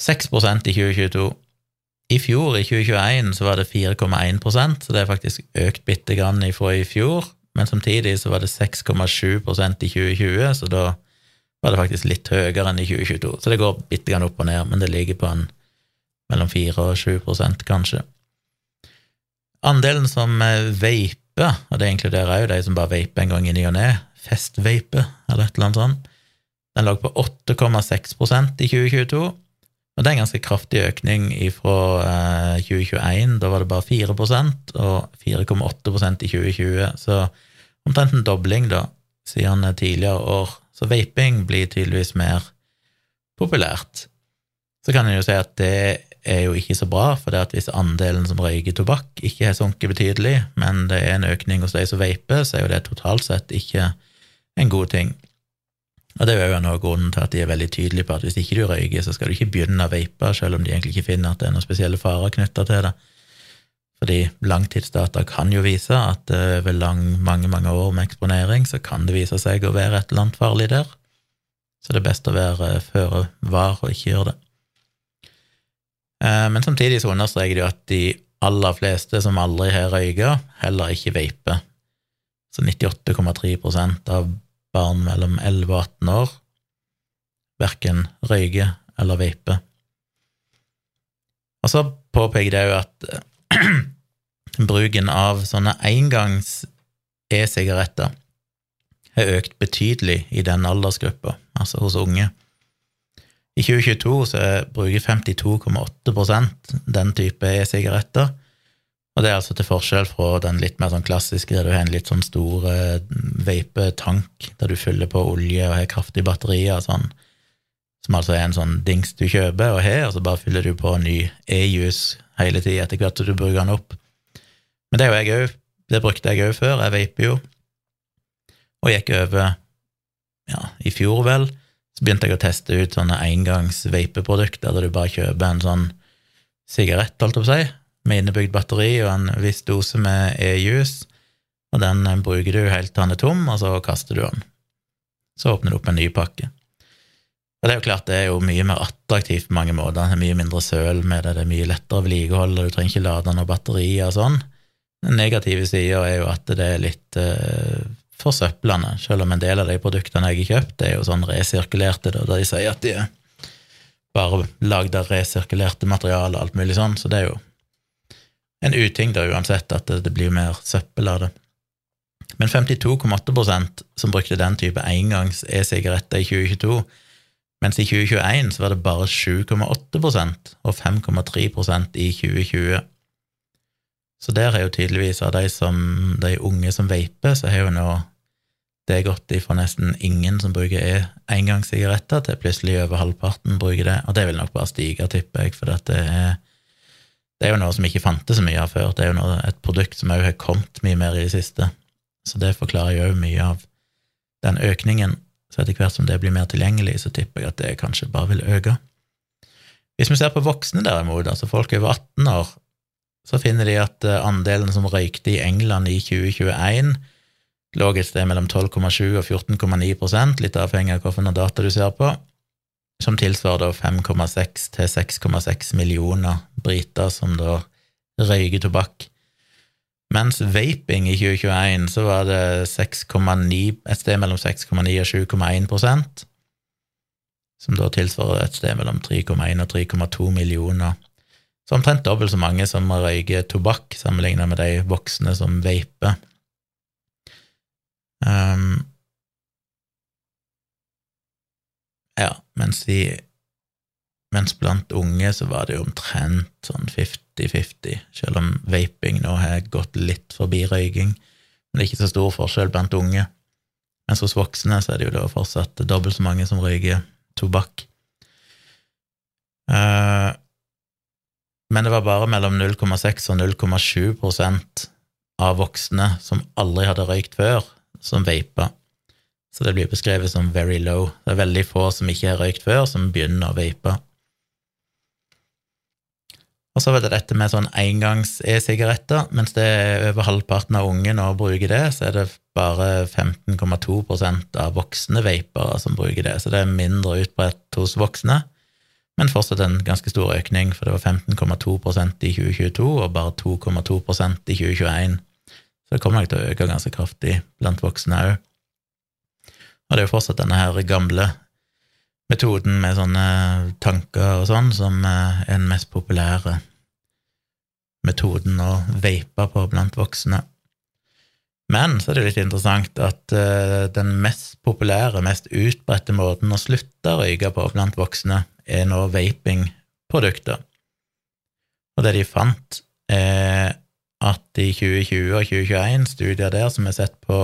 6% i 2022. I fjor, i 2021, så var det 4,1% så det er faktisk økt bitte grann ifra i fjor. Men samtidig så var det 6,7% i 2020, så da var det faktisk litt høyere enn i 2022. Så det går bitte grann opp og ned, men det ligger på en mellom 4 og 7% kanskje. Andelen som vaper, og det inkluderer jo de som bare vaper en gang i ny og ne, festvape eller et eller annet sånt, den lå på 8,6% i 2022 og det er en ganske kraftig økning fra 2021, eh, da var det bare 4% og 4,8% i 2020, så omtrent en dobling da, siden tidligere år. Så vaping blir tydeligvis mer populært. Så kan en jo si at det er jo ikke så bra, for det at hvis andelen som røyker tobakk ikke har sunket betydelig, men det er en økning hos de som vaper, så er jo det totalt sett ikke en god ting. Og det er jo noe av grunnen til at de er veldig tydelige på at hvis ikke du røyker, så skal du ikke begynne å vape, selv om de egentlig ikke finner at det er noen spesielle farer knytta til det. Fordi langtidsdata kan jo vise at over lang, mange, mange år med eksponering så kan det vise seg å være et eller annet farlig der. Så det er best å være føre var og ikke gjøre det. Eh, men samtidig så understreker de at de aller fleste som aldri har røyka, heller ikke vaper. Så 98,3% av barn mellom 11 og 18 år verken røyker eller vaper. Og så påpeker det òg at bruken av sånne engangs e-sigaretter har økt betydelig i den aldersgruppa, altså hos unge. I 2022 så bruker 52,8% den type e-sigaretter, og det er altså til forskjell fra den litt mer sånn klassiske, der du har en litt sånn stor vape-tank, der du fyller på olje og har kraftige batterier og sånn, som altså er en sånn dings du kjøper og har, og så bare fyller du på ny e-juice hele tida etter hvert som du bruker den opp. Men det er jo jeg òg. Det brukte jeg òg før. Jeg vaper jo, og gikk over ja, i fjor, vel, så begynte jeg å teste ut sånne engangs vapeprodukter der du bare kjøper en sånn sigarett, holdt jeg på å si, med innebygd batteri og en viss dose med e-juice, og den bruker du helt til den er tom, og så kaster du den. Så åpner du opp en ny pakke. Og det er jo klart det er jo mye mer attraktivt på mange måter, det er mye mindre søl med det, det er mye lettere å vedlikeholde, du trenger ikke lade noen batterier og sånn. Den negative sida er jo at det er litt uh, forsøplende, selv om en del av de produktene jeg har kjøpt, er jo sånn resirkulerte, da, de sier at de er bare lagd av resirkulerte materialer og alt mulig sånn, så det er jo en uting da uansett at det, det blir mer søppel av det. Men 52,8% som brukte den type engangs e-sigaretter i 2022, mens i 2021 så var det bare 7,8% og 5,3% i 2020. Så der er jo tydeligvis av de, som, de unge som vaper, så har jo nå det er gått ifra nesten ingen som bruker e engangssigaretter, til plutselig over halvparten bruker det, og det vil nok bare stige, tipper jeg, for det er, det er jo noe som ikke fantes så mye av før, det er jo noe, et produkt som òg har kommet mye mer i det siste, så det forklarer jo mye av den økningen. Så etter hvert som det blir mer tilgjengelig, så tipper jeg at det kanskje bare vil øke. Hvis vi ser på voksne, derimot, altså folk over 18 år, så finner de at eh, andelen som røykte i England i 2021, lå et sted mellom 12,7 og 14,9% litt avhengig av hvilke data du ser på, som tilsvarer 5,6 til 6,6 millioner briter som da røyker tobakk. Mens vaping i 2021 så var det 6,9, et sted mellom 6,9 og 7,1% som da tilsvarer et sted mellom 3,1 og 3,2 millioner. Så omtrent dobbelt så mange som røyker tobakk, sammenlignet med de voksne som vaper. Um, ja, mens, de, mens blant unge så var det jo omtrent sånn 50-50, selv om vaping nå har gått litt forbi røyking. Men det er ikke så stor forskjell blant unge. Mens hos voksne så er det jo da fortsatt dobbelt så mange som røyker tobakk. Uh, men det var bare mellom 0,6 og 0,7% av voksne som aldri hadde røykt før, som vaper. Så det blir beskrevet som very low. Det er veldig få som ikke har røykt før, som begynner å vape. Og så var det dette med sånn engangs-e-sigaretter. Mens det er over halvparten av unge nå bruker det, så er det bare 15,2% av voksne vapere som bruker det. Så det er mindre utbredt hos voksne, men fortsatt en ganske stor økning, for det var 15,2% i 2022 og bare 2,2% i 2021. Så det kommer nok til å øke ganske kraftig blant voksne òg. Og det er jo fortsatt denne her gamle metoden med sånne tanker og sånn som er den mest populære metoden å vape på blant voksne. Men så er det litt interessant at uh, den mest populære, mest utbredte måten å slutte å røyke på blant voksne, er nå vapingprodukter. Og det de fant, er at i 2020 og 2021, studier der som har sett på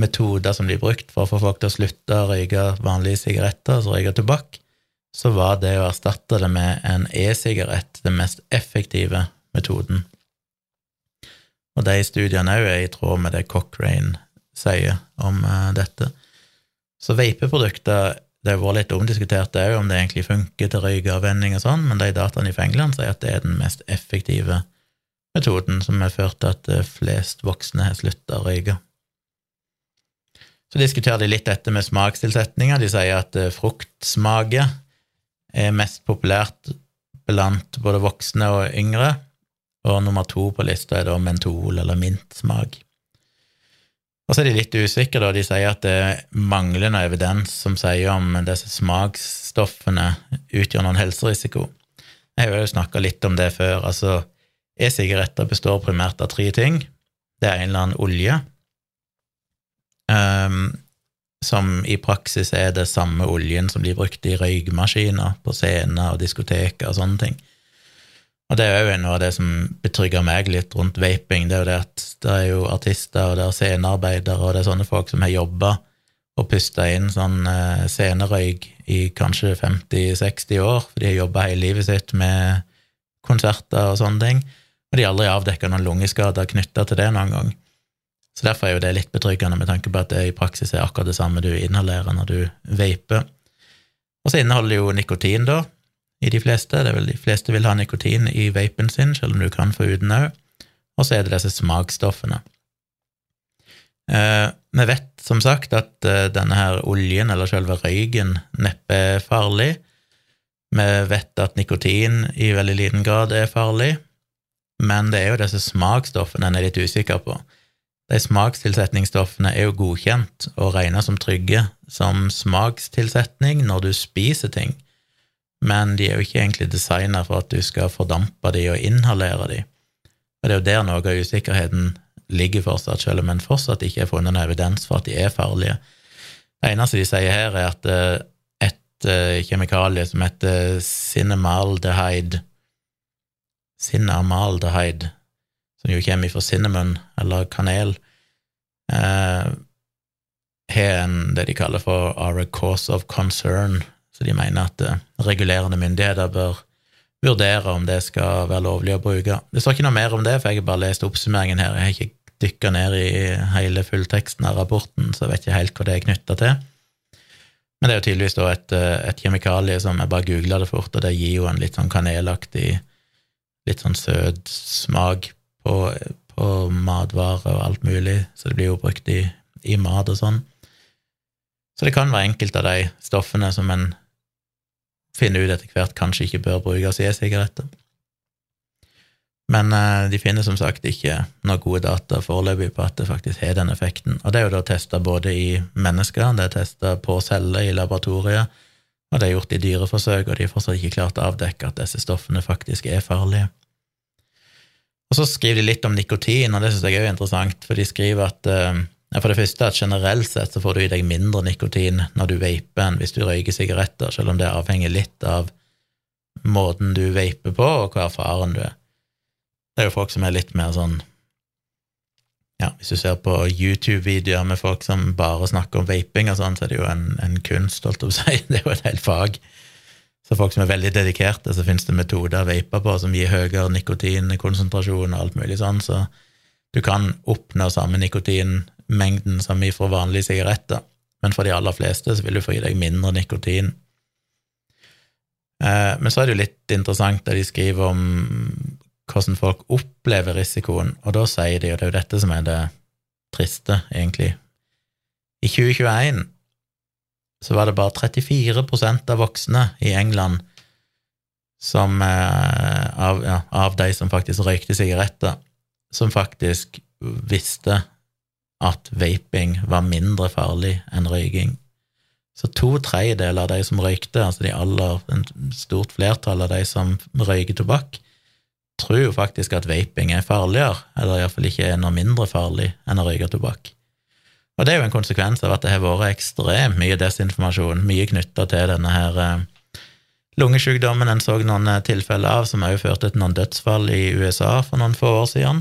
metoder som blir brukt for å få folk til å slutte å røyke vanlige sigaretter, altså røyke tobakk, så var det å erstatte det med en e-sigarett den mest effektive metoden. Og de studiene òg er i tråd med det Cochrane sier om uh, dette. Så vapeprodukter det har vært litt omdiskutert òg om det egentlig funker til røykeavvenning og sånn, men de dataene fra England sier at det er den mest effektive metoden som har ført til at eh, flest voksne har slutta å røyke. Så diskuterer de litt dette med smakstilsetninger. De sier at eh, fruktsmake er mest populært blant både voksne og yngre, og nummer to på lista er da mentol- eller mintsmak. Og så er de litt usikre, da. De sier at det er manglende evidens som sier om disse smaksstoffene utgjør noen helserisiko. Jeg har jo snakka litt om det før. altså E-sigaretter består primært av tre ting. Det er en eller annen olje, um, som i praksis er det samme oljen som blir brukt i røykmaskiner på scener og diskoteker og sånne ting. Og det er jo noe av det som betrygger meg litt rundt vaping, det er jo det at det er jo artister og det er scenearbeidere og det er sånne folk som har jobba og pusta inn sånn eh, scenerøyk i kanskje 50-60 år, for de har jobba hele livet sitt med konserter og sånne ting og de har aldri avdekka noen lungeskader knytta til det noen gang. Så derfor er jo det litt betryggende med tanke på at det i praksis er akkurat det samme du inhalerer når du vaper. Og så inneholder det jo nikotin, da, i de fleste. Det er vel De fleste vil ha nikotin i vapen sin, selv om du kan få uten òg. Og så er det disse smaksstoffene. Eh, vi vet som sagt at eh, denne her oljen, eller selve røyken, neppe er farlig. Vi vet at nikotin i veldig liten grad er farlig, men det er jo disse smaksstoffene en er litt usikker på. De smakstilsetningsstoffene er jo godkjent og regnet som trygge som smakstilsetning når du spiser ting, men de er jo ikke egentlig designa for at du skal fordampe de og inhalere de. Og det er jo der noe av usikkerheten ligger fortsatt, selv om en fortsatt ikke har funnet noen evidens for at de er farlige. Det eneste de sier her, er at eh, et eh, kjemikalie som heter cinnamaldehyde Cinnamaldehyde, som jo kommer fra cinnamon, eller kanel, eh, en det de kaller for are a cause of concern, så de mener at regulerende myndigheter bør vurdere om det skal være lovlig å bruke. Det står ikke noe mer om det, for jeg har bare lest oppsummeringen her. Jeg har ikke dykka ned i hele fullteksten av rapporten, så jeg vet ikke helt hva det er knytta til. Men det er jo tydeligvis et, et kjemikalie som jeg bare googla det fort, og det gir jo en litt sånn kanelaktig, litt sånn søt smak på, på matvarer og alt mulig, så det blir jo brukt i, i mat og sånn. Så det kan være enkelte av de stoffene som en finner ut etter hvert kanskje ikke bør brukes i e-sigaretter. Men eh, de finner som sagt ikke noen gode data foreløpig på at det faktisk har den effekten. Og det er jo da testa både i mennesker, det er testa på celler i laboratoriet, og det er gjort i dyreforsøk, og de har fortsatt ikke klart å avdekke at disse stoffene faktisk er farlige. Og så skriver de litt om nikotin, og det syns jeg er interessant, for de skriver at eh, for det første at generelt sett så får du i deg mindre nikotin når du vaper enn hvis du røyker sigaretter, selv om det avhenger litt av måten du vaper på, og hva erfaren du er. Det er jo folk som er litt mer sånn Ja, hvis du ser på YouTube-videoer med folk som bare snakker om vaping og sånn, så er det jo en, en kunst, holdt jeg på å si. Det er jo et helt fag. Så folk som er veldig dedikerte, så finnes det metoder å vape på som gir høyere nikotinkonsentrasjon og alt mulig sånn, så du kan oppnå samme nikotinmengden som i fra vanlige sigaretter, men for de aller fleste så vil du få i deg mindre nikotin. Eh, men så er det jo litt interessant det de skriver om hvordan folk opplever risikoen, og da sier de, og det er jo dette som er det triste, egentlig I 2021 så var det bare 34% av voksne i England som eh, av, ja, av de som faktisk røykte sigaretter, som faktisk visste at vaping var mindre farlig enn røyking. Så to tredjedeler av de som røykte, altså de aller, en stort flertall av de som røyker tobakk, tror faktisk at vaping er farligere, eller iallfall ikke er noe mindre farlig enn å røyke tobakk. Og det er jo en konsekvens av at det har vært ekstremt mye desinformasjon, mye knytta til denne her eh, lungesykdommen en så noen eh, tilfeller av, som også førte til noen dødsfall i USA for noen få år siden,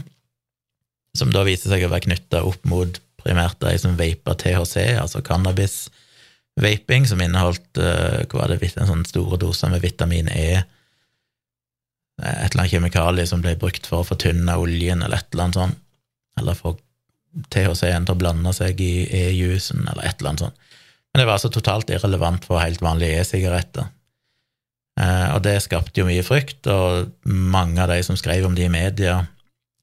som da viser seg å være knytta opp mot primært de som vaper THC, altså cannabis-vaping, som inneholdt eh, hva det, en sånn store doser med vitamin E et eller annet kjemikalie som ble brukt for å fortynne oljen, eller et eller annet sånt, eller få THC-en til å blande seg i e-juicen, eller et eller annet sånt. Men det var altså totalt irrelevant for helt vanlige e-sigaretter. Eh, og det skapte jo mye frykt, og mange av de som skrev om det i media,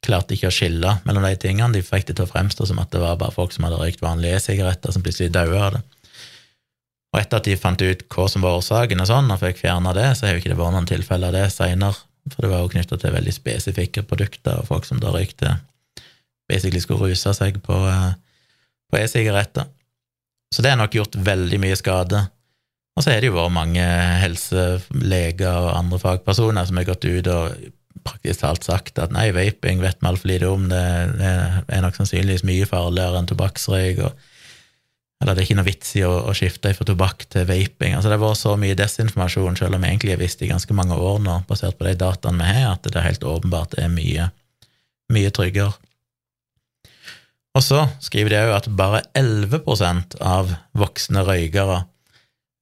klarte ikke å skille mellom de tingene. De fikk det til å fremstå som at det var bare folk som hadde røykt vanlige e-sigaretter, som plutselig daua av det. Og etter at de fant ut hva som var årsaken, og sånn, og fikk fjerna det, så har jo ikke det vært noen tilfeller av det seinere for det var jo knytta til veldig spesifikke produkter, og folk som da røykte, basically skulle ruse seg på, eh, på e-sigaretter. Så det har nok gjort veldig mye skade. Og så er det jo vært mange helseleger og andre fagpersoner som har gått ut og praktisk talt sagt at nei, vaping vet vi altfor lite om, det, det er nok sannsynligvis mye farligere enn tobakksrøyk. og eller det er ikke noe vits i å, å skifte fra tobakk til vaping. Altså Det har vært så mye desinformasjon, selv om jeg egentlig har visst i ganske mange år nå, basert på de dataene vi har, at det er helt åpenbart er mye, mye tryggere. Og så skriver de òg at bare 11% av voksne røykere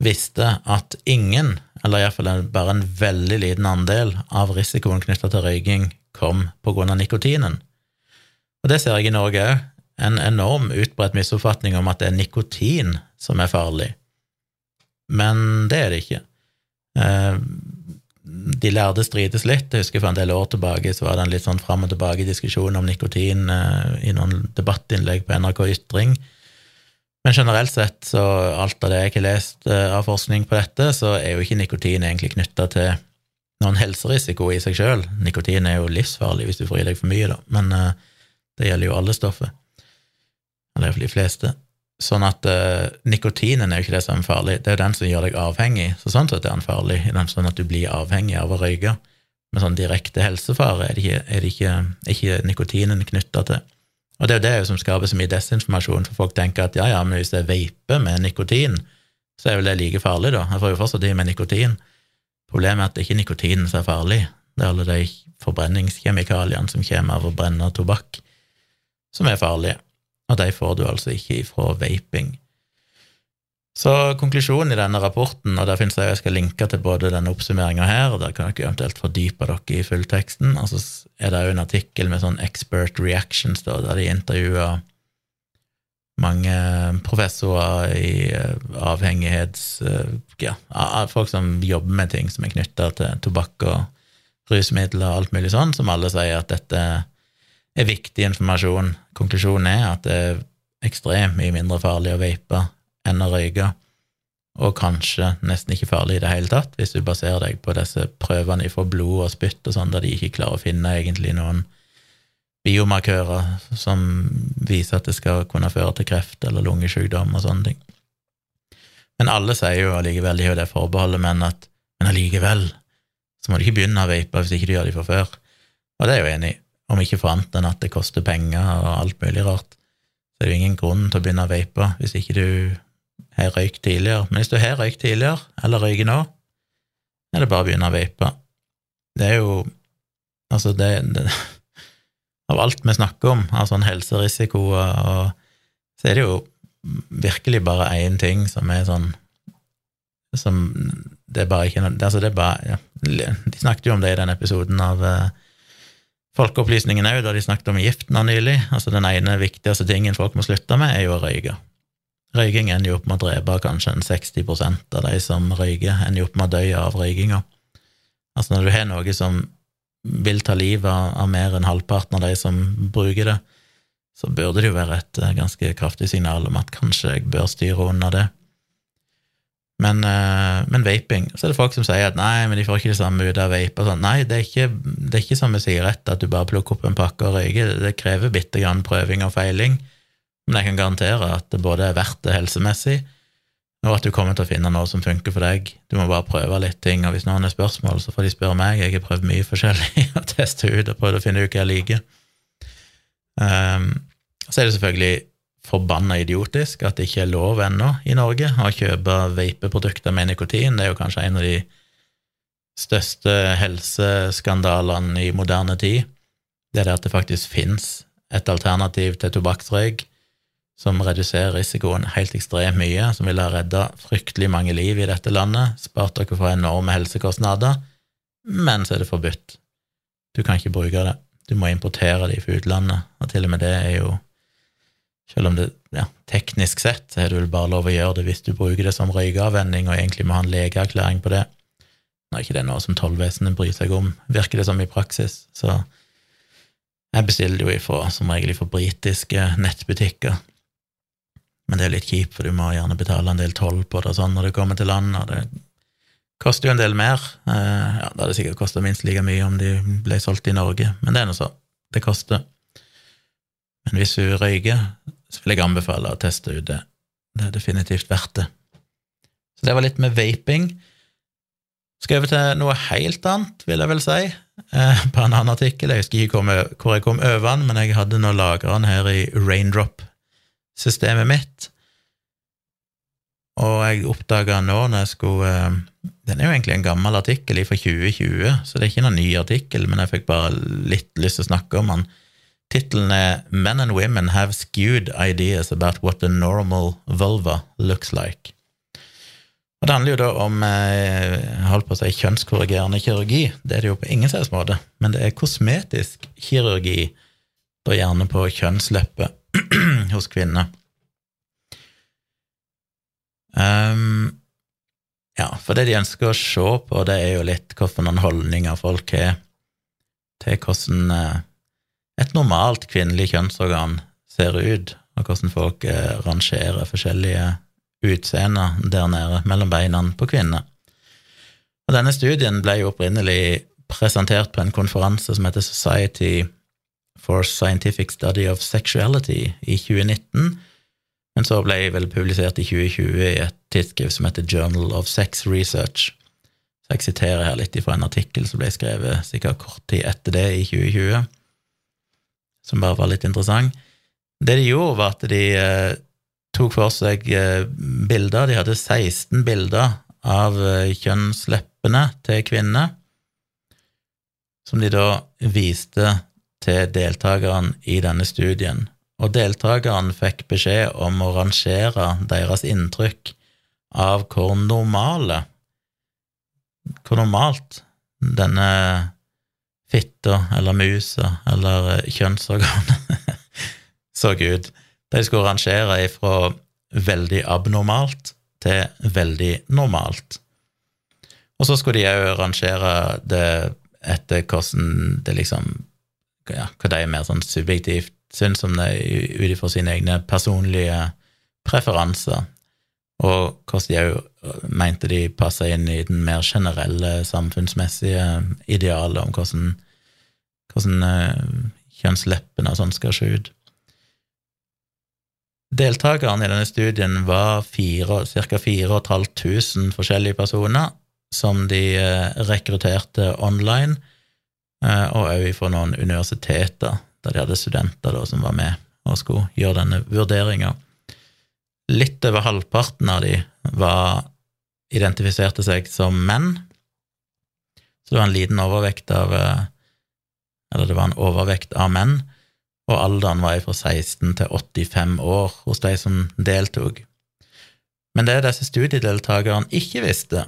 visste at ingen, eller iallfall bare en veldig liten andel, av risikoen knytta til røyking kom på grunn av nikotinen. Og det ser jeg i Norge òg. En enorm utbredt misoppfatning om at det er nikotin som er farlig, men det er det ikke. Eh, de lærde strides litt. Jeg husker for en del år tilbake så var det en litt sånn fram og tilbake-diskusjon om nikotin eh, i noen debattinnlegg på NRK Ytring. Men generelt sett, så alt av det jeg ikke har lest eh, av forskning på dette, så er jo ikke nikotin egentlig knytta til noen helserisiko i seg sjøl. Nikotin er jo livsfarlig hvis du får i deg for mye, da, men det gjelder jo alle stoffer. Eller iallfall de fleste. Sånn at uh, nikotinen er jo ikke det som er farlig, det er jo den som gjør deg avhengig. Så sånn sett er den farlig, sånn at du blir avhengig av å røyke. Men sånn direkte helsefare er det ikke, er det ikke, ikke nikotinen knytta til. Og det er jo det som skaper så mye desinformasjon, for folk tenker at ja, ja, men hvis jeg vaper med nikotin, så er vel det like farlig, da. Jeg får jo fortsatt i med nikotin. Problemet er at det ikke er nikotinen som er farlig, det er alle de forbrenningskjemikaliene som kommer av å brenne tobakk, som er farlige, og de får du altså ikke ifra vaping. Så konklusjonen i denne rapporten, og der finnes det jeg skal linke til både denne oppsummeringa her, og der kan dere eventuelt fordype dere i fullteksten, og så er det jo en artikkel med sånn expert reactions, da, der de intervjuer mange professorer i eh, avhengighets... Eh, ja, folk som jobber med ting som er knytta til tobakk og rusmidler og alt mulig sånn, som alle sier at dette er viktig informasjon. Konklusjonen er at det er ekstremt mye mindre farlig å vape enn å røyke, og kanskje nesten ikke farlig i det hele tatt, hvis du baserer deg på disse prøvene fra blod og spytt og sånn, der de ikke klarer å finne egentlig noen biomarkører som viser at det skal kunne føre til kreft eller lungesykdom og sånne ting. Men alle sier jo allikevel, de har det forbeholdet, men at men allikevel så må du ikke begynne å vape hvis ikke du gjør det fra før. Og det er jeg jo enig i, om ikke for annet enn at det koster penger og alt mulig rart. Så er det jo ingen grunn til å begynne å vape hvis ikke du har røykt tidligere. Men hvis du har røykt tidligere, eller røyker nå, er det bare å begynne å vape. Det er jo Altså, det, det Av alt vi snakker om, av sånn helserisiko, og, så er det jo virkelig bare én ting som er sånn Som Det er bare ikke Altså, det er bare ja, De snakket jo om det i den episoden av uh, Folkeopplysningen òg, da de snakket om gift nå nylig. Altså, den ene viktigste tingen folk må slutte med, er jo å røyke. Røyking ender jo opp med å drepe kanskje en 60% av de som røyker, ender jo opp med å dø av røykinga. Altså når du har noe som vil ta livet av mer enn halvparten av de som bruker det, så burde det jo være et eh, ganske kraftig signal om at kanskje jeg bør styre unna det. Men, eh, men, vaping Så er det folk som sier at nei, men de får ikke det samme ut av vape. Sånn. Nei, det er, ikke, det er ikke som med sigarett, at du bare plukker opp en pakke og røyker. Det krever bitte grann prøving og feiling men jeg kan garantere at det både er verdt det helsemessig, og at du kommer til å finne noe som funker for deg. Du må bare prøve litt ting, og hvis noen har spørsmål, så får de spørre meg. Jeg har prøvd mye forskjellig og testa ut og prøvd å finne ut hva jeg liker. Um, så er det selvfølgelig forbanna idiotisk at det ikke er lov ennå i Norge å kjøpe vapeprodukter med nikotin. Det er jo kanskje en av de største helseskandalene i moderne tid. Det er det at det faktisk fins et alternativ til tobakksrøyk som reduserer risikoen helt ekstremt mye, som ville ha redda fryktelig mange liv i dette landet, spart dere for enorme helsekostnader, men så er det forbudt. Du kan ikke bruke det. Du må importere det fra utlandet, og til og med det er jo Selv om det ja, teknisk sett er det vel bare lov å gjøre det hvis du bruker det som røykeavvenning og egentlig må ha en legeerklæring på det. Nå er ikke det noe som tollvesenet bryr seg om, virker det som i praksis, så jeg bestiller jo ifra, som regel fra britiske nettbutikker, men det er litt kjipt, for du må gjerne betale en del toll på det og sånn når det kommer til land, og det koster jo en del mer. Eh, ja, Da hadde det sikkert kosta minst like mye om de ble solgt i Norge, men det er nå så. Det koster. Men hvis du røyker, så vil jeg anbefale å teste ut det. Det er definitivt verdt det. Så det var litt med vaping. Skal over til noe helt annet, vil jeg vel si, eh, på en annen artikkel. Jeg husker ikke hvor jeg kom over den, men jeg hadde nå lagra den her i Raindrop systemet mitt. Og jeg oppdaga nå når jeg skulle eh, Den er jo egentlig en gammel artikkel fra 2020, så det er ikke noen ny artikkel, men jeg fikk bare litt lyst til å snakke om den. Tittelen er Men and women have skewed ideas about what the normal vulva looks like. Og Det handler jo da om eh, holdt på å si, kjønnskorrigerende kirurgi. Det er det jo på ingen slags måte, men det er kosmetisk kirurgi, da gjerne på kjønnslepper hos kvinner. Um, ja, for det de ønsker å se på, det er jo litt hvilke holdninger folk har til hvordan eh, et normalt kvinnelig kjønnsorgan ser ut, og hvordan folk eh, rangerer forskjellige utseender der nede mellom beina på kvinner. Og denne studien ble jo opprinnelig presentert på en konferanse som heter Society for Scientific Study of Sexuality i 2019, men så ble jeg vel publisert i 2020 i et tidsskrift som heter Journal of Sex Research. Så jeg siterer her litt fra en artikkel som ble skrevet sikkert kort tid etter det, i 2020, som bare var litt interessant. Det de gjorde, var at de eh, tok for seg eh, bilder. De hadde 16 bilder av eh, kjønnsleppene til kvinner, som de da viste til deltakerne i denne studien og deltakerne fikk beskjed om å rangere deres inntrykk av hvor normale Hvor normalt denne fitta eller musa eller kjønnsorganet så ut. De skulle rangere ifra veldig abnormalt til veldig normalt. Og så skulle de òg rangere det etter hvordan det liksom ja, Hva de er mer sånn subjektivt syns om det ut ifra sine egne personlige preferanser, og hvordan de òg mente de passa inn i den mer generelle samfunnsmessige idealet om hvordan, hvordan eh, kjønnsleppene og sånn skal se ut. Deltakerne i denne studien var ca. 4500 forskjellige personer som de eh, rekrutterte online, eh, og òg fra noen universiteter da de hadde studenter da, som var med og skulle gjøre denne vurderinga. Litt over halvparten av de var, identifiserte seg som menn, så det var en liten overvekt av eh, Eller det var en overvekt av menn, og alderen var fra 16 til 85 år hos de som deltok. Men det disse studiedeltakerne ikke visste,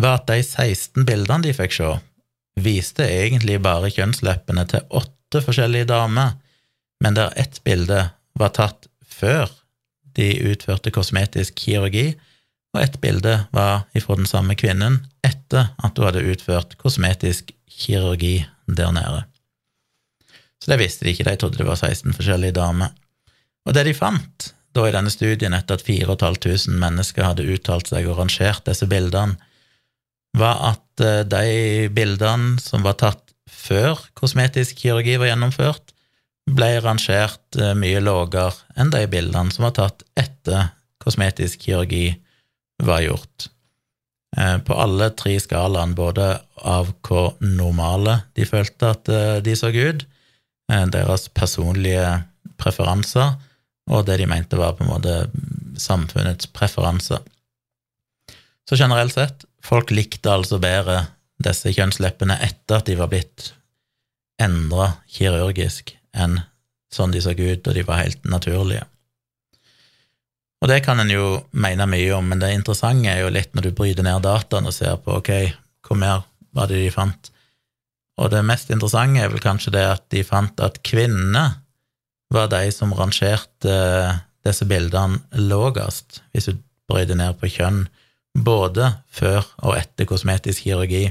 var at de 16 bildene de fikk se, viste egentlig bare kjønnsleppene til åtte forskjellige damer, men der ett bilde var tatt før de utførte kosmetisk kirurgi, og ett bilde var ifra den samme kvinnen etter at hun hadde utført kosmetisk kirurgi der nede. Så det visste de ikke, de trodde det var 16 forskjellige damer. Og det de fant da i denne studien, etter at 4500 mennesker hadde uttalt seg og rangert disse bildene, var at eh, de bildene som var tatt før kosmetisk kirurgi var gjennomført, ble rangert eh, mye lavere enn de bildene som var tatt etter kosmetisk kirurgi var gjort. Eh, på alle tre skalaene, både av hvor normale de følte at eh, de så ut, deres personlige preferanser, og det de mente var på en måte samfunnets preferanser. Så generelt sett, folk likte altså bedre disse kjønnsleppene etter at de var blitt endra kirurgisk enn sånn de så ut og de var helt naturlige. Og det kan en jo mene mye om, men det interessante er jo litt når du bryter ned dataen og ser på ok, hvor mer var det de fant. Og det mest interessante er vel kanskje det at de fant at kvinnene var de som rangerte disse bildene lågest, hvis du bryter ned på kjønn, både før og etter kosmetisk kirurgi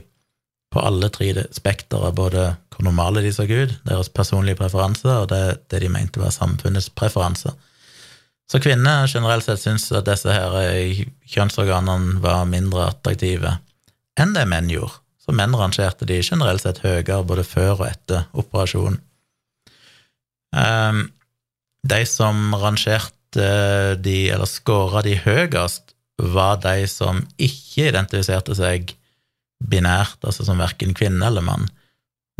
på alle tre spektere, både hvor normale de så ut, deres personlige preferanser, og det, det de mente var samfunnets preferanser. Så kvinner generelt sett syns at disse her eh, kjønnsorganene var mindre attraktive enn det menn gjorde. Så menn rangerte de generelt sett høyere både før og etter operasjon. Um, de som rangerte de, eller scora de høyest, var de som ikke identifiserte seg binært, altså som verken kvinne eller mann,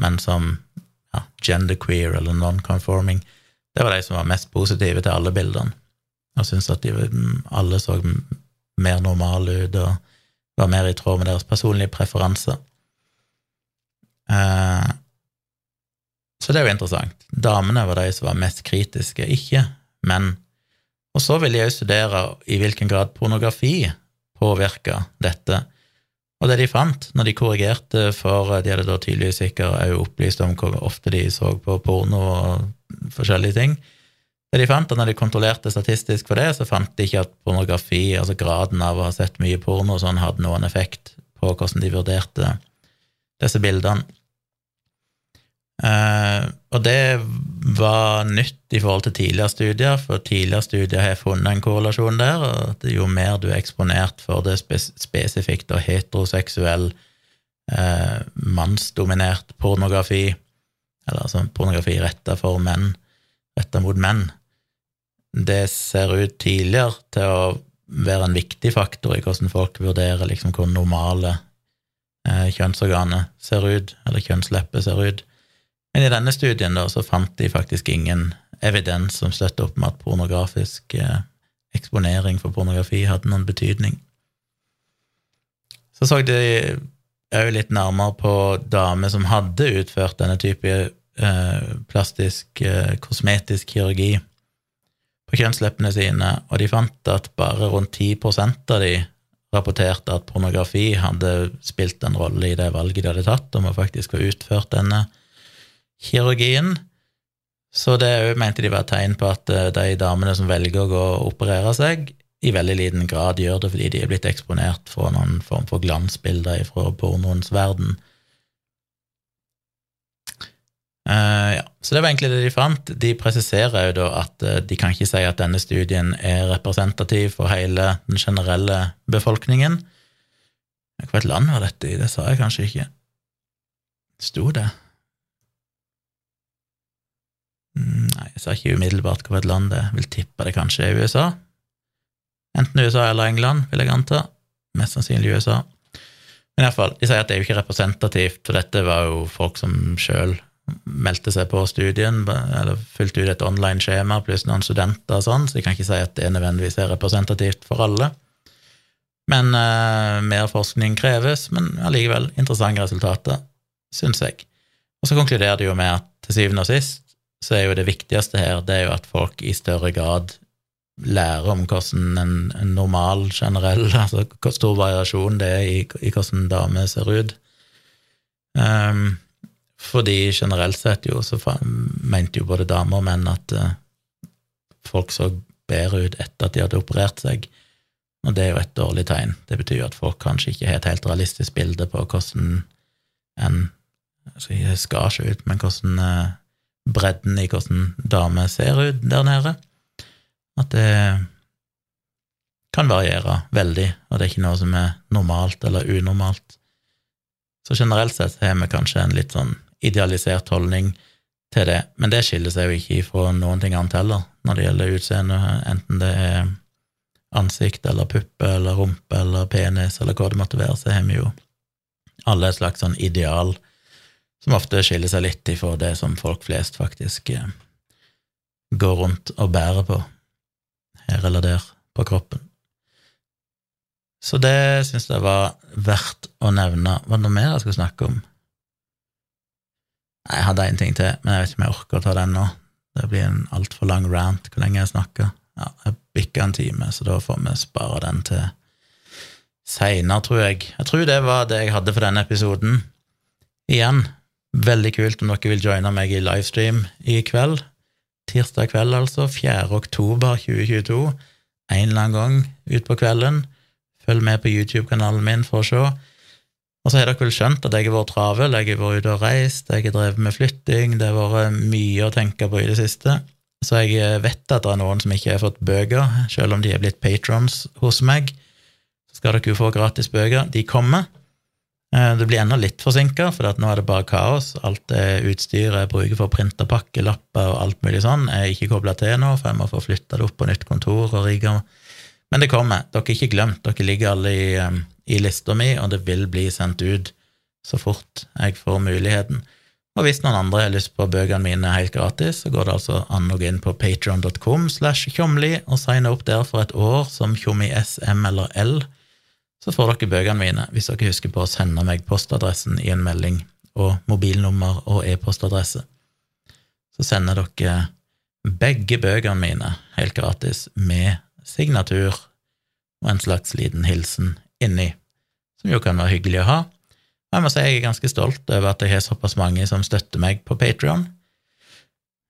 men som ja, genderqueer eller non-conforming. Det var de som var mest positive til alle bildene, og syntes at de alle så mer normale ut og var mer i tråd med deres personlige preferanser. Eh, så det er jo interessant. Damene var de som var mest kritiske, ikke menn. Og så vil jeg jo studere i hvilken grad pornografi påvirka dette. Og det de fant når de korrigerte, for de hadde da tydeligvis sikkert òg opplyst om hvor ofte de så på porno og forskjellige ting, Det de fant, og når de kontrollerte statistisk for det, så fant de ikke at pornografi, altså graden av å ha sett mye porno, sånn hadde noen effekt på hvordan de vurderte disse bildene. Uh, og det var nytt i forhold til tidligere studier, for tidligere studier har funnet en korrelasjon der, at jo mer du er eksponert for det spes spesifikt og heteroseksuell, uh, mannsdominert pornografi, eller altså pornografi retta for menn, retta mot menn, det ser ut tidligere til å være en viktig faktor i hvordan folk vurderer liksom hvor normale uh, kjønnsorganet ser ut, eller kjønnsleppet ser ut. Men i denne studien da, så fant de faktisk ingen evidens som støtter opp med at pornografisk eh, eksponering for pornografi hadde noen betydning. Så så de òg litt nærmere på damer som hadde utført denne type eh, plastisk, eh, kosmetisk kirurgi på kjønnsleppene sine, og de fant at bare rundt 10% av de rapporterte at pornografi hadde spilt en rolle i det valget de hadde tatt om å faktisk få utført denne kirurgien. Så det mente de var et tegn på at eh, de damene som velger å gå og operere seg, i veldig liten grad gjør det fordi de er blitt eksponert for noen form for glansbilder fra pornoens verden. Uh, ja. Så det var egentlig det de fant. De presiserer jo da at uh, de kan ikke si at denne studien er representativ for hele den generelle befolkningen. Hvilket land var dette i? Det sa jeg kanskje ikke. Sto det? Mm, nei, jeg sa ikke umiddelbart hvilket land det er. Vil tippe det kanskje er USA. Enten USA eller England, vil jeg anta. Mest sannsynlig USA. Men iallfall, de sier at det er jo ikke representativt, for dette var jo folk som sjøl meldte seg på studien, eller fulgte ut et online-skjema pluss noen studenter og sånn, så de kan ikke si at det nødvendigvis er representativt for alle. Men eh, mer forskning kreves, men allikevel interessante resultater, syns jeg. Og så konkluderer de jo med at til syvende og sist så er jo det viktigste her det er jo at folk i større grad lærer om hvordan en, normal, generell Altså hvor stor variasjon det er i, i hvordan damer ser ut. Um, fordi generelt sett jo så mente jo både damer og menn at uh, folk så bedre ut etter at de hadde operert seg, og det er jo et dårlig tegn. Det betyr jo at folk kanskje ikke har et helt realistisk bilde på hvordan en altså, skal se ut, men hvordan uh, bredden i hvordan damer ser ut der nede. At det kan variere veldig, og det er ikke noe som er normalt eller unormalt. Så generelt sett har vi kanskje en litt sånn idealisert holdning til det, men det skiller seg jo ikke fra noen ting annet heller når det gjelder utseende, enten det er ansikt eller puppe eller rumpe eller penis eller hva det måtte være, så har vi jo alle et slags sånn ideal som ofte skiller seg litt ifra det som folk flest faktisk eh, går rundt og bærer på her eller der på kroppen. Så det syns jeg var verdt å nevne. Var det noe mer jeg skulle snakke om? Jeg hadde én ting til, men jeg vet ikke om jeg orker å ta den nå. Det blir en altfor lang rant hvor lenge jeg snakker. Ja, jeg bikka en time, så da får vi spare den til seinere, tror jeg. Jeg tror det var det jeg hadde for denne episoden. Igjen, Veldig kult om dere vil joine meg i livestream i kveld. Tirsdag kveld, altså. 4. oktober 2022. En eller annen gang utpå kvelden. Følg med på YouTube-kanalen min for å se. Og så har dere vel skjønt at jeg har vært travel, jeg har vært ute og reist, jeg har drevet med flytting, det har vært mye å tenke på i det siste. Så jeg vet at det er noen som ikke har fått bøker, selv om de er blitt patrons hos meg. Så skal dere jo få gratis bøker. De kommer. Eh, det blir ennå litt forsinka, for nå er det bare kaos. Alt det utstyret jeg bruker for å printe pakkelapper og alt mulig sånn, er ikke kobla til nå, for jeg må få flytta det opp på nytt kontor og rigga Men det kommer. Dere er ikke glemt. Dere ligger alle i, eh, i lista mi, og det vil bli sendt ut så fort jeg får muligheten. Og hvis noen andre har lyst på bøkene mine helt gratis, så går det altså an å gå inn på patron.com slash tjomli og signe opp der for et år som tjommi S, M eller L så får dere bøkene mine hvis dere husker på å sende meg postadressen i en melding, og mobilnummer og e-postadresse. Så sender dere begge bøkene mine helt gratis med signatur og en slags liten hilsen inni, som jo kan være hyggelig å ha. Og jeg må si jeg er ganske stolt over at jeg har såpass mange som støtter meg på Patrion.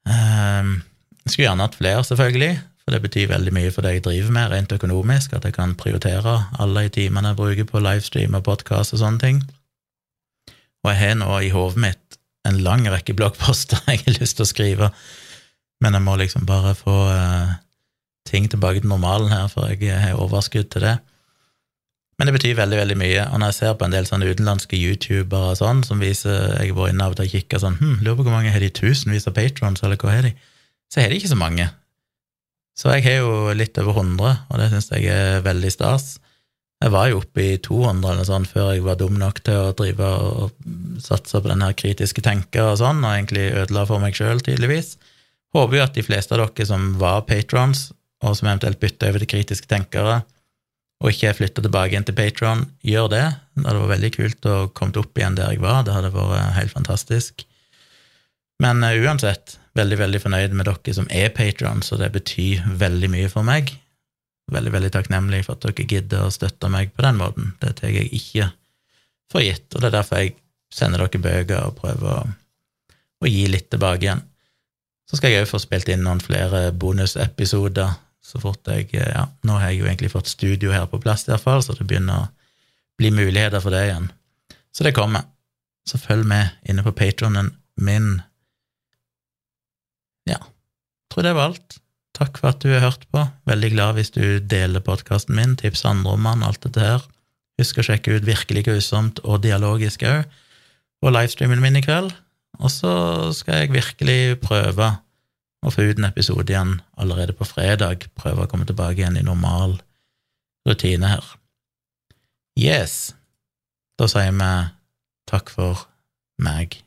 Um, skulle gjerne hatt flere, selvfølgelig, for det betyr veldig mye for det jeg driver med rent økonomisk, at jeg kan prioritere alle de timene jeg bruker på livestream og podkast og sånne ting. Og jeg har nå i hodet mitt en lang rekke bloggposter jeg har lyst til å skrive, men jeg må liksom bare få uh, ting tilbake til normalen her, for jeg har overskudd til det. Men det betyr veldig veldig mye, og når jeg ser på en del sånne utenlandske youtubere og sånn, som viser Jeg har vært inne av og til og kikka sånn hm, Lurer på hvor mange har de tusenvis av patrons, eller hva har de? Så har de ikke så mange. Så jeg har jo litt over 100, og det syns jeg er veldig stas. Jeg var jo oppe i 200 eller sånn før jeg var dum nok til å drive og satse på den her kritiske tenker og sånn, og egentlig ødela for meg sjøl, tydeligvis. Håper jo at de fleste av dere som var patrons, og som eventuelt bytta over til kritiske tenkere, og ikke flytta tilbake igjen til Patron, gjør det. Det hadde vært veldig kult å komme opp igjen der jeg var. Det hadde vært helt fantastisk. Men uh, uansett, veldig, veldig fornøyd med dere som er patron, så det betyr veldig mye for meg. Veldig, veldig takknemlig for at dere gidder å støtte meg på den måten. Det tar jeg ikke for gitt, og det er derfor jeg sender dere bøker og prøver å, å gi litt tilbake igjen. Så skal jeg òg få spilt inn noen flere bonusepisoder så fort jeg Ja, nå har jeg jo egentlig fått studio her på plass, i hvert fall, så det begynner å bli muligheter for det igjen. Så det kommer. Så følg med inne på patronen min. Tror det var alt. Takk for at du har hørt på. Veldig glad hvis du deler podkasten min, tips andre om den, alt dette her. Husk å sjekke ut Virkelig grusomt og Dialogisk òg, og livestreamen min i kveld. Og så skal jeg virkelig prøve å få ut en episode igjen allerede på fredag. Prøve å komme tilbake igjen i normal rutine her. Yes, da sier vi takk for meg.